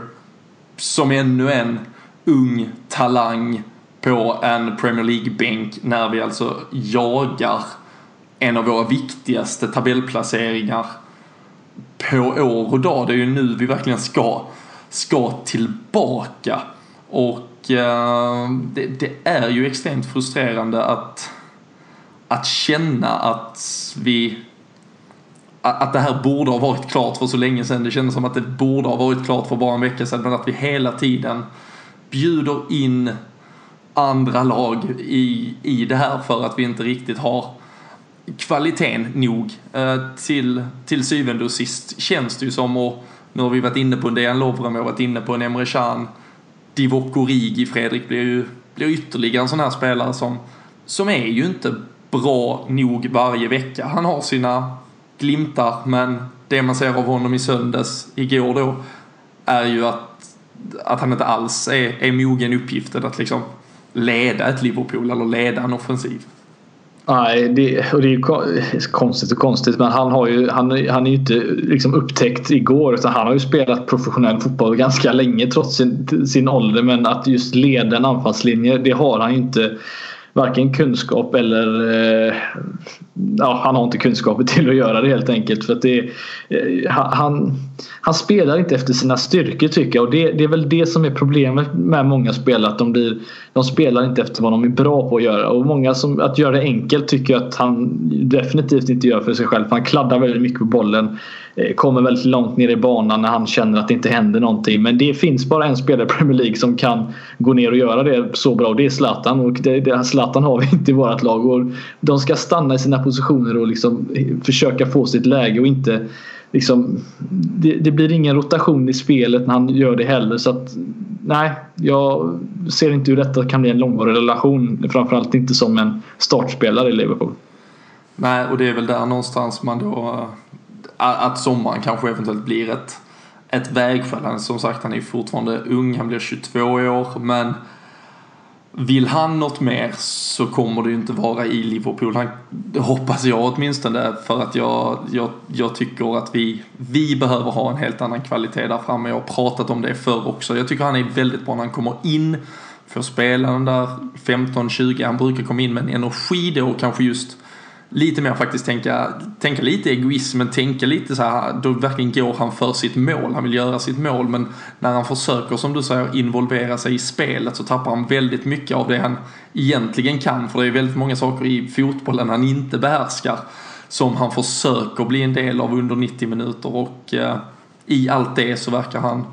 [SPEAKER 1] som ännu en ung talang på en Premier League-bänk när vi alltså jagar en av våra viktigaste tabellplaceringar på år och dag. Det är ju nu vi verkligen ska, ska tillbaka. Och eh, det, det, är ju extremt frustrerande att, att känna att vi att det här borde ha varit klart för så länge sedan. Det kändes som att det borde ha varit klart för bara en vecka sedan. Men att vi hela tiden bjuder in andra lag i, i det här för att vi inte riktigt har kvaliteten nog. Eh, till, till syvende och sist känns det ju som, och nu har vi varit inne på en Dejan Lovren, vi har varit inne på en Emre Can. Divock Origi, Fredrik, blir ju blir ytterligare en sån här spelare som, som är ju inte bra nog varje vecka. Han har sina glimtar, men det man ser av honom i söndags, igår då, är ju att, att han inte alls är, är mogen uppgiften att liksom leda ett Liverpool eller leda en offensiv.
[SPEAKER 3] Nej, det, och det är ju konstigt och konstigt men han, har ju, han, han är ju inte liksom upptäckt igår utan han har ju spelat professionell fotboll ganska länge trots sin, sin ålder men att just leda en anfallslinje det har han ju inte varken kunskap eller eh, ja, han har inte kunskaper till att göra det helt enkelt. För att det, eh, han, han spelar inte efter sina styrkor tycker jag och det, det är väl det som är problemet med många spelare. Att de, blir, de spelar inte efter vad de är bra på att göra och många som att göra det enkelt tycker jag att han definitivt inte gör för sig själv. Han kladdar väldigt mycket på bollen. Eh, kommer väldigt långt ner i banan när han känner att det inte händer någonting. Men det finns bara en spelare i Premier League som kan gå ner och göra det så bra och det är Zlatan. Och det, det, Zlatan har vi inte i vårt lag. Och de ska stanna i sina positioner och liksom eh, försöka få sitt läge och inte liksom, det, det, blir ingen rotation i spelet när han gör det heller. Så att, nej, jag ser inte hur detta kan bli en långvarig relation. Framförallt inte som en startspelare i Liverpool.
[SPEAKER 1] Nej, och det är väl där någonstans man då att sommaren kanske eventuellt blir ett, ett vägskäl. Som sagt, han är fortfarande ung, han blir 22 år, men vill han något mer så kommer det ju inte vara i Liverpool. Han, det hoppas jag åtminstone för att jag, jag, jag tycker att vi, vi behöver ha en helt annan kvalitet där framme. Jag har pratat om det förr också. Jag tycker han är väldigt bra när han kommer in. Får spela den där 15-20. Han brukar komma in med en energi då och kanske just lite mer faktiskt tänka, tänka lite egoism men tänka lite så här, då verkligen går han för sitt mål, han vill göra sitt mål men när han försöker som du säger involvera sig i spelet så tappar han väldigt mycket av det han egentligen kan. För det är väldigt många saker i fotbollen han inte behärskar som han försöker bli en del av under 90 minuter. Och eh, i allt det så verkar han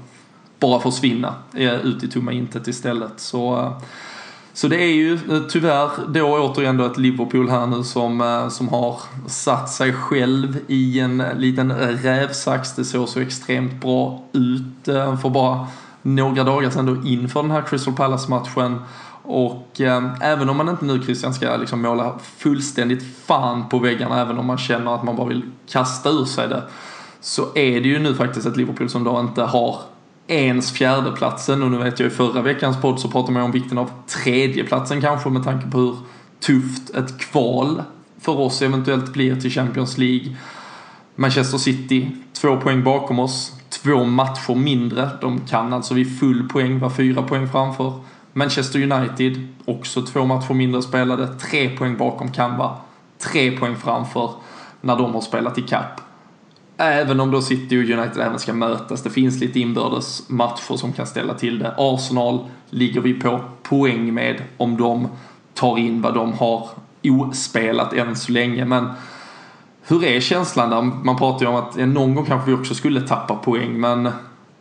[SPEAKER 1] bara försvinna eh, ut i tomma intet istället. Så eh, så det är ju eh, tyvärr då återigen då ett Liverpool här nu som, eh, som har satt sig själv i en liten rävsax. Det såg så extremt bra ut eh, för bara några dagar sedan då inför den här Crystal Palace-matchen. Och eh, även om man inte nu Christian ska liksom måla fullständigt fan på väggarna, även om man känner att man bara vill kasta ur sig det, så är det ju nu faktiskt ett Liverpool som då inte har ens fjärdeplatsen och nu vet jag i förra veckans podd så pratade man om vikten av tredjeplatsen kanske med tanke på hur tufft ett kval för oss eventuellt blir till Champions League. Manchester City, två poäng bakom oss, två matcher mindre. De kan alltså vid full poäng vara fyra poäng framför. Manchester United, också två matcher mindre spelade, tre poäng bakom kan vara tre poäng framför när de har spelat i kapp. Även om då City och United även ska mötas. Det finns lite inbördes matcher som kan ställa till det. Arsenal ligger vi på poäng med om de tar in vad de har ospelat än så länge. Men hur är känslan där? Man pratar ju om att någon gång kanske vi också skulle tappa poäng men,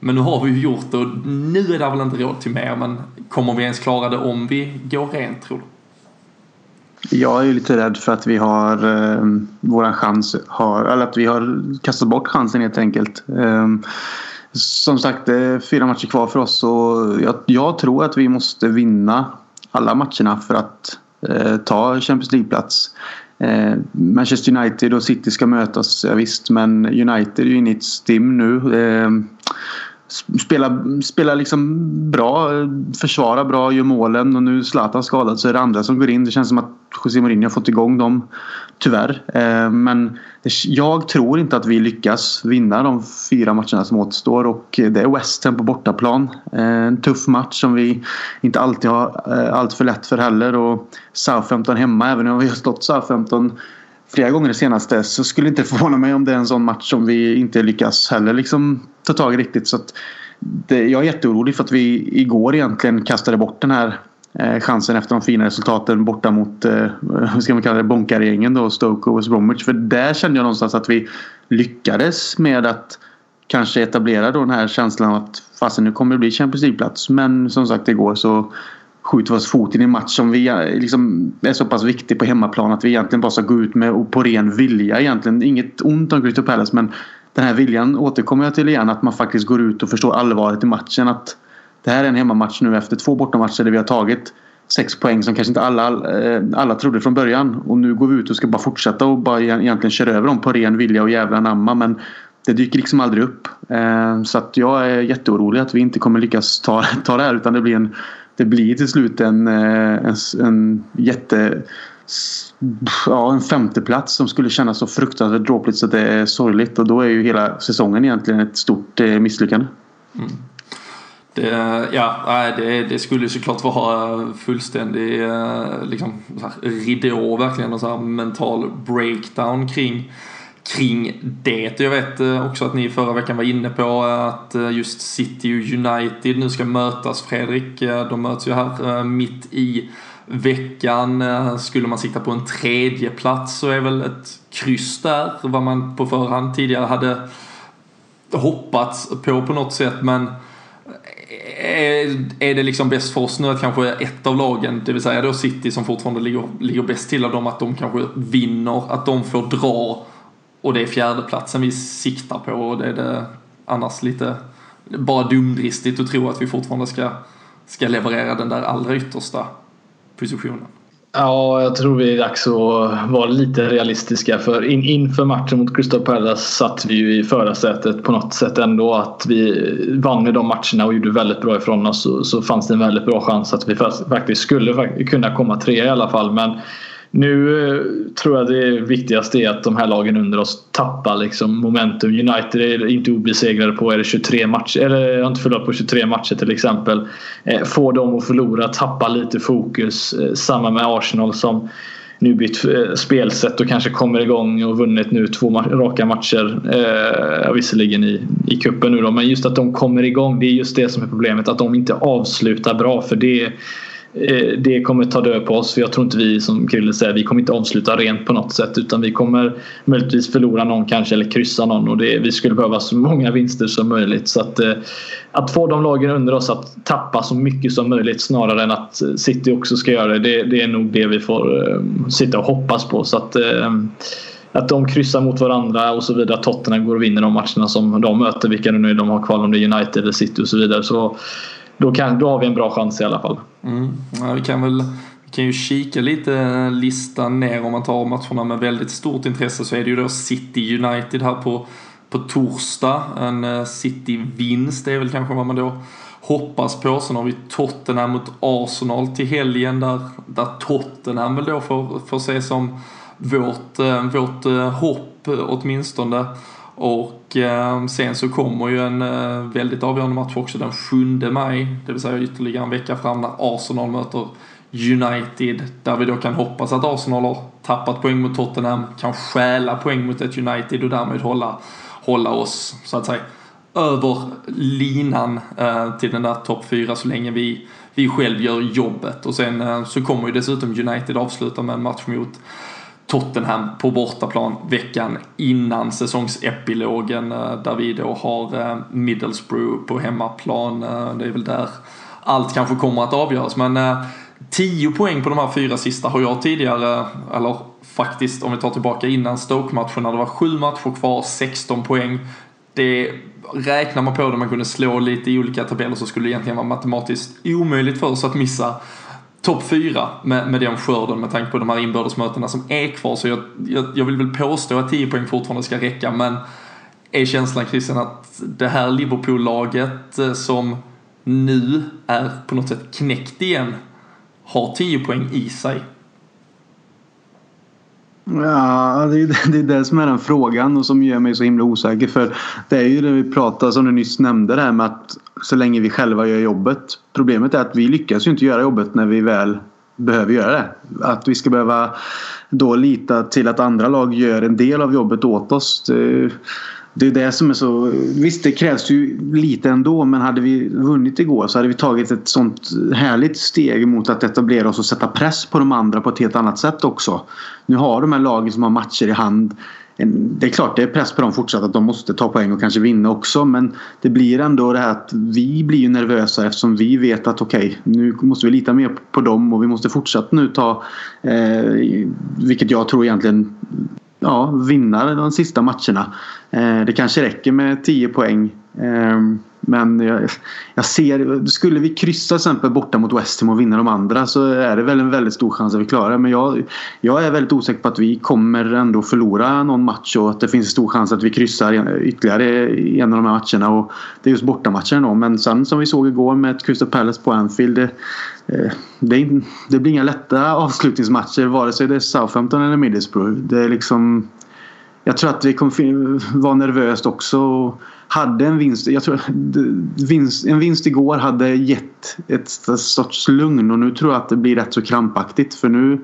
[SPEAKER 1] men nu har vi ju gjort det och nu är det väl inte råd till mer men kommer vi ens klara det om vi går rent tror du?
[SPEAKER 2] Jag är ju lite rädd för att vi har eh, våran chans, har, eller att vi har kastat bort chansen helt enkelt. Eh, som sagt, det är fyra matcher kvar för oss och jag, jag tror att vi måste vinna alla matcherna för att eh, ta Champions League-plats. Eh, Manchester United och City ska mötas, ja, visst, men United är ju inne i ett stim nu. Ehm, Spelar, spelar liksom bra, försvarar bra, gör målen och nu Zlatan skadad så är det andra som går in. Det känns som att José Mourinho har fått igång dem. Tyvärr. Eh, men jag tror inte att vi lyckas vinna de fyra matcherna som återstår och det är West Ham på bortaplan. Eh, en tuff match som vi inte alltid har eh, allt för lätt för heller och Southampton hemma även om vi har slått Southampton flera gånger det senaste så skulle det inte förvåna mig om det är en sån match som vi inte lyckas heller liksom ta tag i riktigt. Så det, jag är jätteorolig för att vi igår egentligen kastade bort den här eh, chansen efter de fina resultaten borta mot, eh, hur ska man kalla det, Bonkargängen då, Stoke och West Bromwich. För där kände jag någonstans att vi lyckades med att kanske etablera då den här känslan att fasen nu kommer det bli Champions League-plats. Men som sagt igår så skjuter oss foten i en match som vi eh, liksom är så pass viktig på hemmaplan att vi egentligen bara ska gå ut med och på ren vilja egentligen. Inget ont om Crystal Palace men den här viljan återkommer jag till igen att man faktiskt går ut och förstår allvaret i matchen. Att det här är en hemmamatch nu efter två bortamatcher där vi har tagit sex poäng som kanske inte alla, eh, alla trodde från början. Och nu går vi ut och ska bara fortsätta och bara egentligen köra över dem på ren vilja och jävla namma. Men det dyker liksom aldrig upp. Eh, så att jag är jätteorolig att vi inte kommer lyckas ta, ta det här utan det blir en det blir till slut en, eh, en, en jätte ja, en femteplats som skulle kännas så fruktansvärt dråpligt så det är sorgligt och då är ju hela säsongen egentligen ett stort eh, misslyckande. Mm.
[SPEAKER 1] Det, ja, det, det skulle såklart vara fullständig eh, liksom, ridå verkligen och så mental breakdown kring kring det. Jag vet eh, också att ni förra veckan var inne på att eh, just City och United nu ska mötas Fredrik. Eh, de möts ju här mitt i veckan. Skulle man sikta på en tredje plats så är väl ett kryss där vad man på förhand tidigare hade hoppats på på något sätt men är det liksom bäst för oss nu att kanske ett av lagen, det vill säga då City som fortfarande ligger, ligger bäst till av dem, att de kanske vinner, att de får dra och det är fjärdeplatsen vi siktar på och det är det annars lite bara dumdristigt att tro att vi fortfarande ska, ska leverera den där allra yttersta positionen.
[SPEAKER 3] Ja, jag tror det är dags att vara lite realistiska. För in, inför matchen mot Crystal Palace satt vi ju i förarsätet på något sätt ändå. Att vi vann i de matcherna och gjorde väldigt bra ifrån oss. Så, så fanns det en väldigt bra chans att vi faktiskt skulle kunna komma trea i alla fall. Men nu eh, tror jag det viktigaste är att de här lagen under oss tappar liksom momentum. United är inte obesegrade på är det 23 matcher, eller har inte förlorat på 23 matcher till exempel. Eh, får dem att förlora, tappa lite fokus. Eh, samma med Arsenal som nu bytt eh, spelsätt och kanske kommer igång och vunnit nu två raka matcher. Eh, visserligen i, i kuppen nu då, men just att de kommer igång. Det är just det som är problemet. Att de inte avslutar bra för det Eh, det kommer ta död på oss för jag tror inte vi som Krille säger vi kommer inte avsluta rent på något sätt utan vi kommer möjligtvis förlora någon kanske eller kryssa någon och det, vi skulle behöva så många vinster som möjligt så att eh, att få de lagen under oss att tappa så mycket som möjligt snarare än att City också ska göra det det, det är nog det vi får eh, sitta och hoppas på så att att de kryssar mot varandra och så vidare. Tottenham går och vinner de matcherna som de möter. Vilka nu de har kvar, om det är United eller City och så vidare. Så då, kan, då har vi en bra chans i alla fall.
[SPEAKER 1] Mm. Ja, vi kan väl vi kan ju kika lite eh, listan ner om man tar matcherna med väldigt stort intresse så är det ju då City United här på, på torsdag. En eh, City-vinst är väl kanske vad man då hoppas på. Sen har vi Tottenham mot Arsenal till helgen där, där Tottenham väl då får, får se som vårt, eh, vårt hopp åtminstone. Och eh, sen så kommer ju en eh, väldigt avgörande match också den 7 maj, det vill säga ytterligare en vecka fram när Arsenal möter United. Där vi då kan hoppas att Arsenal har tappat poäng mot Tottenham, kan stjäla poäng mot ett United och därmed hålla, hålla oss, så att säga, över linan eh, till den där topp 4 så länge vi, vi själv gör jobbet. Och sen eh, så kommer ju dessutom United avsluta med en match mot Tottenham på bortaplan veckan innan säsongsepilogen eh, där vi då har eh, Middlesbrough på hemmaplan. Eh, det är väl där allt kanske kommer att avgöras men 10 poäng på de här fyra sista har jag tidigare, eller faktiskt om vi tar tillbaka innan Stoke-matchen när det var 7 matcher kvar, 16 poäng. Det räknar man på det man kunde slå lite i olika tabeller så skulle det egentligen vara matematiskt omöjligt för oss att missa topp fyra med, med den skörden med tanke på de här inbördesmötena som är kvar. Så jag, jag, jag vill väl påstå att 10 poäng fortfarande ska räcka men är känslan Christian att det här Liverpool-laget eh, som nu är på något sätt knäckt igen har 10 poäng i sig
[SPEAKER 2] Ja, det är, det är det som är den frågan och som gör mig så himla osäker. För det är ju det vi pratar som du nyss nämnde det här med att så länge vi själva gör jobbet. Problemet är att vi lyckas ju inte göra jobbet när vi väl behöver göra det. Att vi ska behöva då lita till att andra lag gör en del av jobbet åt oss. Det, det är det som är så... Visst, det krävs ju lite ändå men hade vi vunnit igår så hade vi tagit ett sånt härligt steg mot att etablera oss och sätta press på de andra på ett helt annat sätt också. Nu har de här lagen som har matcher i hand Ehm, det är klart det är press på dem fortsatt att de måste ta poäng och kanske vinna också men det blir ändå det här att vi blir ju nervösa eftersom vi vet att okej okay, nu måste vi lita mer på dem och vi måste fortsatt nu ta eh, vilket jag tror egentligen ja, vinna de sista matcherna. Eh, det kanske räcker med 10 poäng. Eh, men jag, jag, ser, skulle vi kryssa till exempel borta mot West Ham och vinna de andra så är det väl en väldigt stor chans att vi klarar det. Men jag, jag är väldigt osäker på att vi kommer ändå förlora någon match och att det finns en stor chans att vi kryssar ytterligare i en av de här matcherna. Och det är just bortamatchen då. Men sen som vi såg igår med ett Crystal Palace på Anfield. Det, eh, det, det blir inga lätta avslutningsmatcher vare sig det är Southampton eller Middlesbrough. Det är liksom jag tror att vi kommer vara nervöst också. Hade en vinst, jag tror, en vinst igår hade gett ett sorts lugn och nu tror jag att det blir rätt så krampaktigt för nu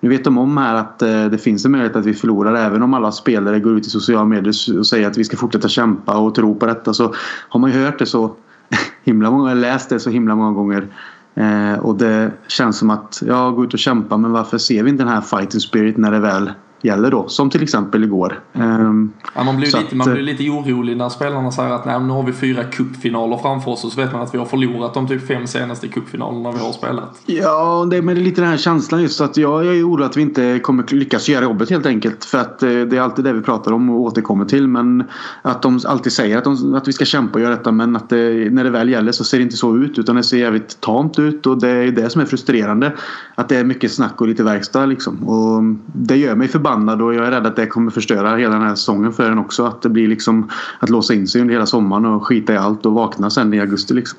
[SPEAKER 2] nu vet de om här att eh, det finns en möjlighet att vi förlorar även om alla spelare går ut i sociala medier och säger att vi ska fortsätta kämpa och tro på detta så har man ju hört det så himla många, läst det så himla många gånger. Eh, och det känns som att ja, gå ut och kämpa men varför ser vi inte den här fighting spirit när det väl gäller då. Som till exempel igår. Um,
[SPEAKER 1] ja, man, blir
[SPEAKER 2] så
[SPEAKER 1] lite,
[SPEAKER 2] att,
[SPEAKER 1] man
[SPEAKER 2] eh,
[SPEAKER 1] blir lite orolig när spelarna säger att Nej, nu har vi fyra cupfinaler framför oss och så vet man att vi har förlorat de typ fem senaste cupfinalerna vi har spelat.
[SPEAKER 2] Ja, det, men det är lite den här känslan just att jag, jag är orolig att vi inte kommer lyckas göra jobbet helt enkelt. För att eh, det är alltid det vi pratar om och återkommer till. Men att de alltid säger att, de, att vi ska kämpa och göra detta men att det, när det väl gäller så ser det inte så ut utan det ser jävligt tamt ut och det är det som är frustrerande. Att det är mycket snack och lite verkstad liksom. Och det gör mig förbannad och jag är rädd att det kommer förstöra hela den här säsongen för en också. Att det blir liksom att låsa in sig under hela sommaren och skita i allt och vakna sen i augusti liksom.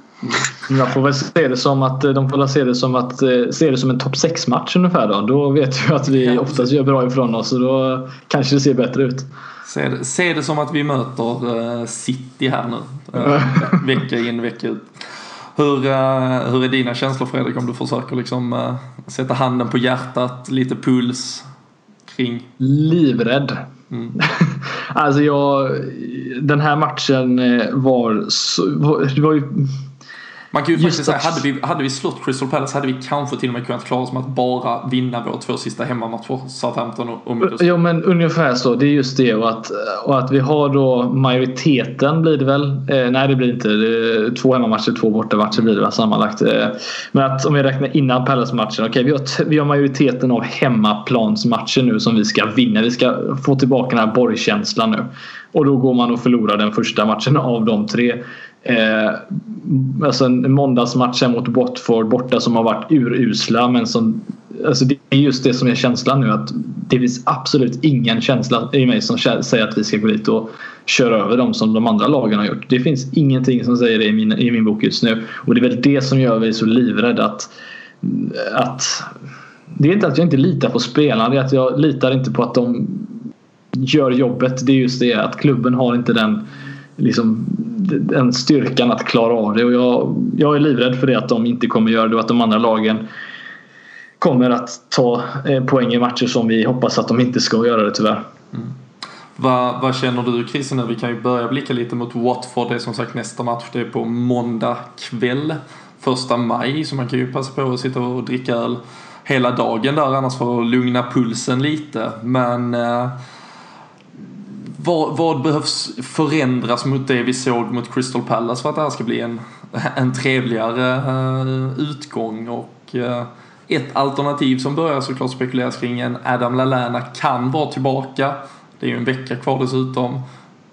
[SPEAKER 3] Jag får väl se det som att de får se det som att eh, se det som en topp 6 match ungefär då. Då vet vi att vi oftast gör bra ifrån oss och då kanske det ser bättre ut.
[SPEAKER 1] Se det, se det som att vi möter uh, City här nu. Uh, vecka in, vecka ut. Hur, hur är dina känslor Fredrik om du försöker liksom sätta handen på hjärtat, lite puls kring?
[SPEAKER 3] Livrädd. Mm. alltså jag, den här matchen var, så, var, det var ju
[SPEAKER 1] man kan ju faktiskt säga, hade vi, hade vi slått Crystal Palace hade vi kanske till och med kunnat klara oss med att bara vinna våra två sista hemmamatcher, Southampton och, och Middlesbrough.
[SPEAKER 3] Ja men ungefär så, det är just det och att, och att vi har då majoriteten blir det väl. Eh, nej det blir inte, det två hemmamatcher, två bortamatcher blir det väl sammanlagt. Eh, men att om vi räknar innan Palace-matchen, okej okay, vi, har, vi har majoriteten av hemmaplansmatcher nu som vi ska vinna. Vi ska få tillbaka den här borgkänslan nu. Och då går man och förlorar den första matchen av de tre. Eh, alltså en måndagsmatch mot Watford borta som har varit urusla men som Alltså det är just det som är känslan nu att det finns absolut ingen känsla i mig som säger att vi ska gå dit och köra över dem som de andra lagen har gjort. Det finns ingenting som säger det i min, i min bok just nu och det är väl det som gör mig så livrädd att, att det är inte att jag inte litar på spelarna, det är att jag litar inte på att de gör jobbet. Det är just det att klubben har inte den liksom, den styrkan att klara av det. Och jag, jag är livrädd för det att de inte kommer göra det och att de andra lagen kommer att ta eh, poäng i matcher som vi hoppas att de inte ska göra det tyvärr. Mm.
[SPEAKER 1] Vad, vad känner du Christer Vi kan ju börja blicka lite mot Watford. Det är som sagt nästa match. Det är på måndag kväll. Första maj. Så man kan ju passa på att sitta och dricka öl hela dagen där annars för att lugna pulsen lite. Men eh, vad, vad, behövs förändras mot det vi såg mot Crystal Palace för att det här ska bli en, en trevligare uh, utgång? Och uh, ett alternativ som börjar såklart spekuleras kring en Adam Lallana kan vara tillbaka. Det är ju en vecka kvar dessutom.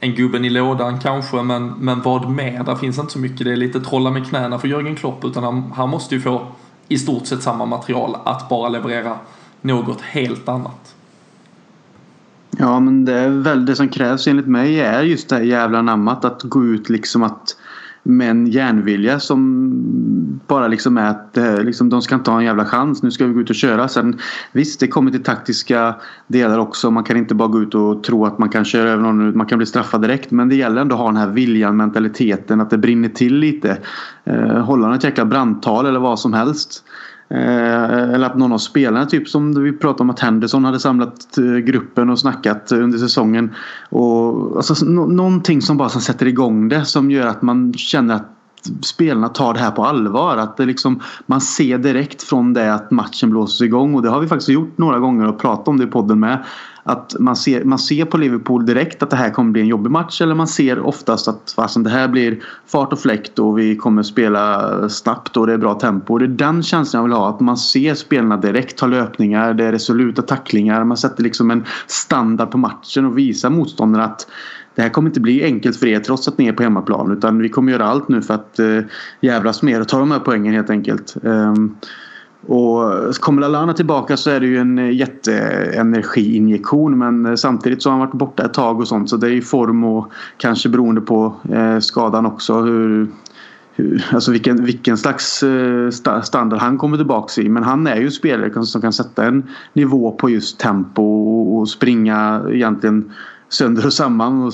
[SPEAKER 1] En gubben i lådan kanske, men, men vad mer? Där finns inte så mycket. Det är lite trolla med knäna för Jörgen Klopp, utan han, han måste ju få i stort sett samma material att bara leverera något helt annat.
[SPEAKER 2] Ja men det är väl det som krävs enligt mig är just det här jävla namnet att gå ut liksom att med en järnvilja som bara liksom är att eh, liksom, de ska inte ha en jävla chans. Nu ska vi gå ut och köra. Sen visst, det kommer till taktiska delar också. Man kan inte bara gå ut och tro att man kan köra över någon. Man kan bli straffad direkt. Men det gäller ändå att ha den här viljan, mentaliteten, att det brinner till lite. Eh, hålla något jäkla brandtal eller vad som helst. Eh, eller att någon av spelarna, typ som vi pratade om att Henderson hade samlat eh, gruppen och snackat eh, under säsongen. Och, alltså, no någonting som bara som sätter igång det som gör att man känner att spelarna tar det här på allvar. Att det liksom, man ser direkt från det att matchen blåses igång och det har vi faktiskt gjort några gånger och pratat om det i podden med. Att man ser, man ser på Liverpool direkt att det här kommer bli en jobbig match eller man ser oftast att fastän det här blir fart och fläkt och vi kommer spela snabbt och det är bra tempo. Det är den känslan jag vill ha. Att man ser spelarna direkt ta löpningar, det är resoluta tacklingar. Man sätter liksom en standard på matchen och visar motståndarna att det här kommer inte bli enkelt för er trots att ni är på hemmaplan utan vi kommer göra allt nu för att eh, jävlas mer och ta de här poängen helt enkelt. Um, och kommer Lallana tillbaka så är det ju en eh, jätteenergiinjektion men eh, samtidigt så har han varit borta ett tag och sånt så det är ju form och kanske beroende på eh, skadan också hur, hur, alltså vilken, vilken slags standard han kommer tillbaka i. Men han är ju spelare som kan sätta en nivå på just tempo och springa egentligen sönder och samman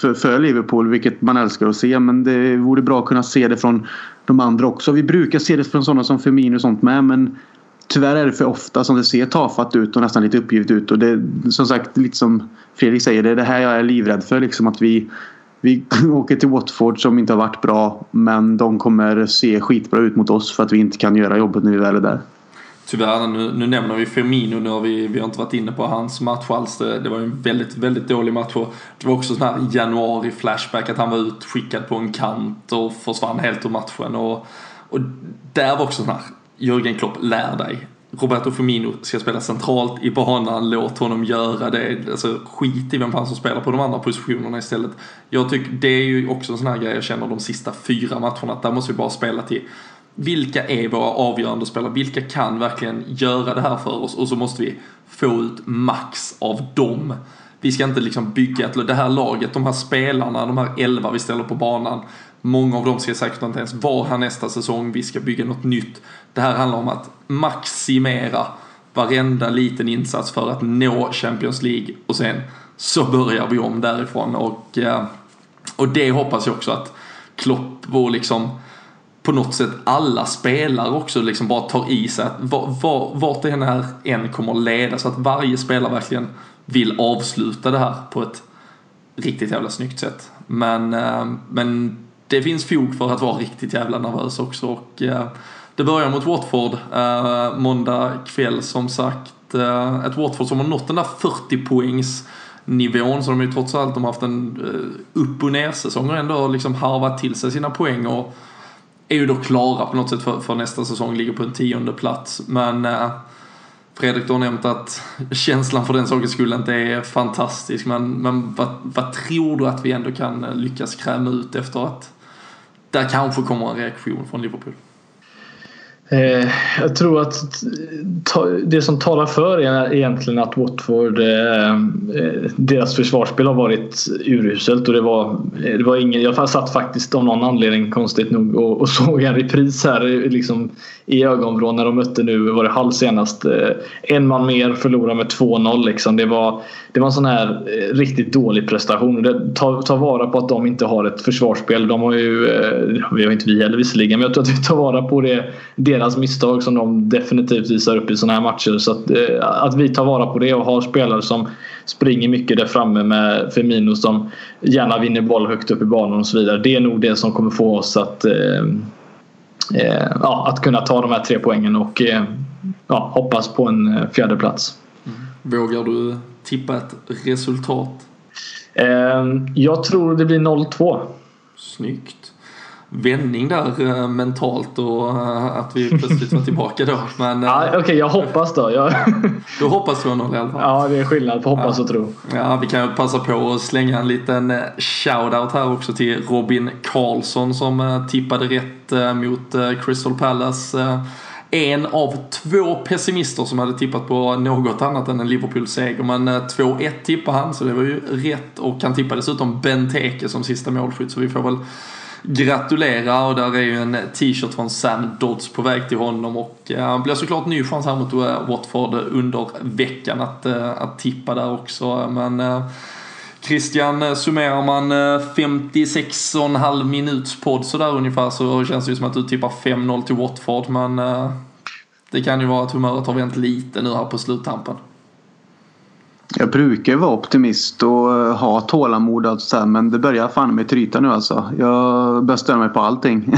[SPEAKER 2] för, för Liverpool vilket man älskar att se men det vore bra att kunna se det från de andra också. Vi brukar se det från sådana som Firmino och sånt med men tyvärr är det för ofta som det ser tafatt ut och nästan lite uppgivet ut och det som sagt lite som Fredrik säger det är det här jag är livrädd för liksom att vi vi åker till Watford som inte har varit bra men de kommer se skitbra ut mot oss för att vi inte kan göra jobbet när vi väl är där
[SPEAKER 1] tyvärr, nu, nu nämner vi Firmino, nu har vi, vi har inte varit inne på hans match alls. Det, det var ju en väldigt, väldigt dålig match. Det var också sån här januari-flashback att han var utskickad på en kant och försvann helt ur matchen. Och, och där var också sån här, Jörgen Klopp, lär dig. Roberto Firmino ska spela centralt i banan, låt honom göra det. Alltså skit i vem fan som spelar på de andra positionerna istället. Jag tycker det är ju också en sån här grej jag känner de sista fyra matcherna att där måste vi bara spela till vilka är våra avgörande spelare? Vilka kan verkligen göra det här för oss? Och så måste vi få ut max av dem. Vi ska inte liksom bygga ett, det här laget, de här spelarna, de här elva vi ställer på banan. Många av dem ska säkert inte ens vara här nästa säsong. Vi ska bygga något nytt. Det här handlar om att maximera varenda liten insats för att nå Champions League och sen så börjar vi om därifrån och, eh, och det hoppas jag också att Klopp och liksom på något sätt alla spelare också liksom bara tar i sig att vart det än är en kommer att leda så att varje spelare verkligen vill avsluta det här på ett riktigt jävla snyggt sätt. Men, eh, men det finns fog för att vara riktigt jävla nervös också och eh, det börjar mot Watford eh, måndag kväll som sagt. Ett Watford som har nått den där 40 poängs nivån så de har ju trots allt de har haft en upp och ner säsong och ändå liksom harvat till sig sina poäng och är ju då klara på något sätt för, för nästa säsong, ligger på en tionde plats. Men eh, Fredrik, du har nämnt att känslan för den sakens skull inte är fantastisk. Men, men vad, vad tror du att vi ändå kan eh, lyckas kräma ut efter att där kanske kommer en reaktion från Liverpool?
[SPEAKER 3] Eh, jag tror att det som talar för är egentligen att Watford eh, eh deras försvarsspel har varit uruselt och det var, eh, det var ingen, jag satt faktiskt av någon anledning konstigt nog och, och såg en repris här eh, liksom, i ögonvrån när de mötte nu var det halv senast. Eh, en man mer förlorade med 2-0 liksom. Det var, det var en sån här riktigt dålig prestation. Det, ta, ta vara på att de inte har ett försvarsspel. De har ju, vi har inte vi heller visserligen, men jag tror att vi tar vara på det deras misstag som de definitivt visar upp i sådana här matcher. Så att, eh, att vi tar vara på det och har spelare som springer mycket där framme med Firmino som gärna vinner boll högt upp i banan och så vidare. Det är nog det som kommer få oss att, eh, eh, ja, att kunna ta de här tre poängen och ja, hoppas på en fjärde plats.
[SPEAKER 1] Mm. Vågar du tippa ett resultat?
[SPEAKER 3] Jag tror det blir 0-2.
[SPEAKER 1] Snyggt vändning där äh, mentalt och äh, att vi plötsligt var tillbaka då. Men,
[SPEAKER 3] ja, Okej, okay, jag hoppas då. Jag...
[SPEAKER 1] du hoppas på noll i alla fall?
[SPEAKER 3] Ja, det är skillnad på hoppas och tro.
[SPEAKER 1] Ja, vi kan ju passa på att slänga en liten shout-out här också till Robin Karlsson som tippade rätt mot Crystal Palace. En av två pessimister som hade tippat på något annat än en Liverpool-seger. Men 2-1 tippade han, så det var ju rätt. Och han tippade dessutom Benteke som sista målskytt, så vi får väl gratulera och där är ju en t-shirt från Sam Dodds på väg till honom och eh, han blir såklart ny chans här mot eh, Watford under veckan att, eh, att tippa där också. Men Christian, summerar man 56,5 minuts podd sådär ungefär så känns det ju som att du tippar 5-0 till Watford men det kan ju vara att humöret har vänt lite nu här på sluttampen.
[SPEAKER 2] Jag brukar vara optimist och eh, ha tålamod och så här, men det börjar fan med tryta nu alltså. Jag börjar störa mig på allting.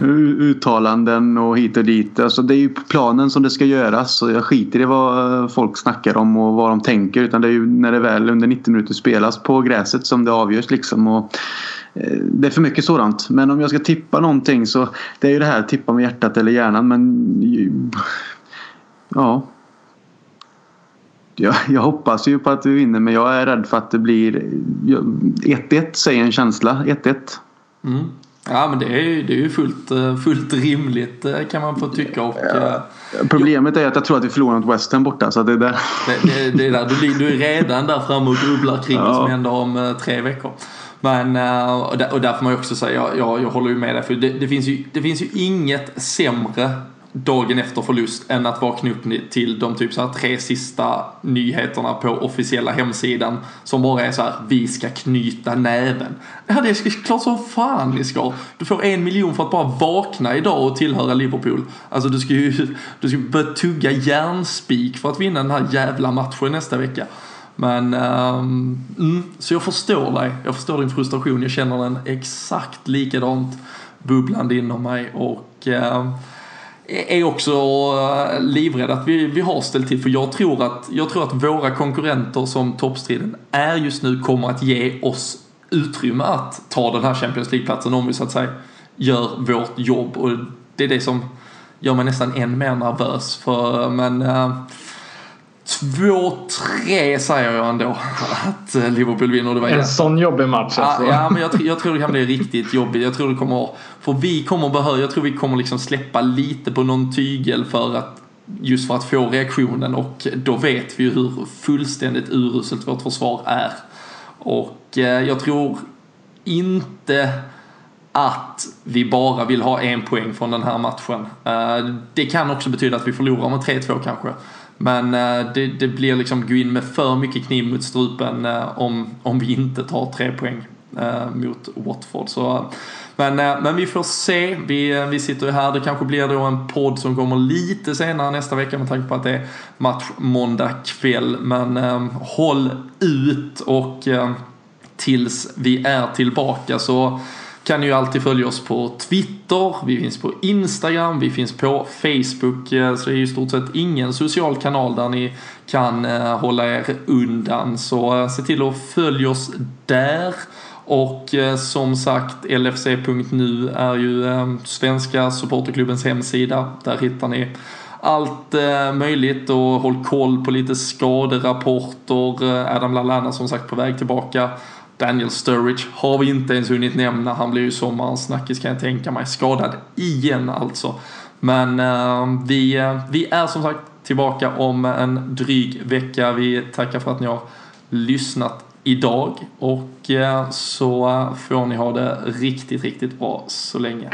[SPEAKER 2] Uttalanden och hit och dit. Alltså, det är ju planen som det ska göras och jag skiter i vad eh, folk snackar om och vad de tänker. Utan det är ju när det väl under 90 minuter spelas på gräset som det avgörs liksom. Och, eh, det är för mycket sådant. Men om jag ska tippa någonting så det är ju det här tippa med hjärtat eller hjärnan men ja jag, jag hoppas ju på att vi vinner men jag är rädd för att det blir 1-1 säger en känsla. 1-1.
[SPEAKER 1] Mm. Ja men det är ju, det är ju fullt, eh, fullt rimligt eh, kan man få tycka. Och, ja.
[SPEAKER 2] Eh, Problemet är att jag tror att vi förlorar mot West Ham borta. Så det, är där.
[SPEAKER 1] Det, det, det är där. Du, du är redan där framme och grubblar kring ja. vad som händer om tre veckor. Men, och där, och där får man ju också säga, jag, jag, jag håller ju med dig. För det, det, finns ju, det finns ju inget sämre dagen efter förlust än att vakna upp till de typ så här tre sista nyheterna på officiella hemsidan som bara är så här vi ska knyta näven. Ja det är klart som fan ni ska. Du får en miljon för att bara vakna idag och tillhöra Liverpool. Alltså du ska ju du ska börja tugga järnspik för att vinna den här jävla matchen nästa vecka. Men, um, mm, så jag förstår dig. Jag förstår din frustration. Jag känner den exakt likadant bubblande inom mig och uh, är också eh, livrädd att vi, vi har ställt till. För jag tror, att, jag tror att våra konkurrenter som toppstriden är just nu kommer att ge oss utrymme att ta den här Champions League-platsen om vi så att säga gör vårt jobb. Och det är det som gör mig nästan än mer nervös. För, eh, men eh, äh, Två, tre säger jag ändå att eh, Liverpool vinner. Det var
[SPEAKER 3] en sån jobbig match
[SPEAKER 1] alltså. Ja, ja men jag, jag, tror det kan bli riktigt jobbigt. Jag tror det kommer, för vi kommer behöva, jag tror vi kommer liksom släppa lite på någon tygel för att just för att få reaktionen och då vet vi ju hur fullständigt uruselt vårt försvar är. Och eh, jag tror inte att vi bara vill ha en poäng från den här matchen. Eh, det kan också betyda att vi förlorar med 3-2 kanske. Men eh, det, det blir liksom gå in med för mycket kniv mot strupen eh, om, om vi inte tar tre poäng eh, mot Watford. Så, men, men vi får se. Vi, vi sitter ju här. Det kanske blir då en podd som kommer lite senare nästa vecka med tanke på att det är match måndag kväll. Men håll ut och tills vi är tillbaka så kan ni ju alltid följa oss på Twitter, vi finns på Instagram, vi finns på Facebook. Eh, så det är ju i stort sett ingen social kanal där ni kan eh, hålla er undan. Så eh, se till att följa oss där. Och som sagt, LFC.nu är ju svenska supporterklubbens hemsida. Där hittar ni allt möjligt och håll koll på lite skaderapporter. Adam Lallana som sagt på väg tillbaka. Daniel Sturridge har vi inte ens hunnit nämna. Han blir ju sommarens snackis kan jag tänka mig. Skadad igen alltså. Men eh, vi, eh, vi är som sagt tillbaka om en dryg vecka. Vi tackar för att ni har lyssnat idag och eh, så eh, får ni ha det riktigt, riktigt bra så länge.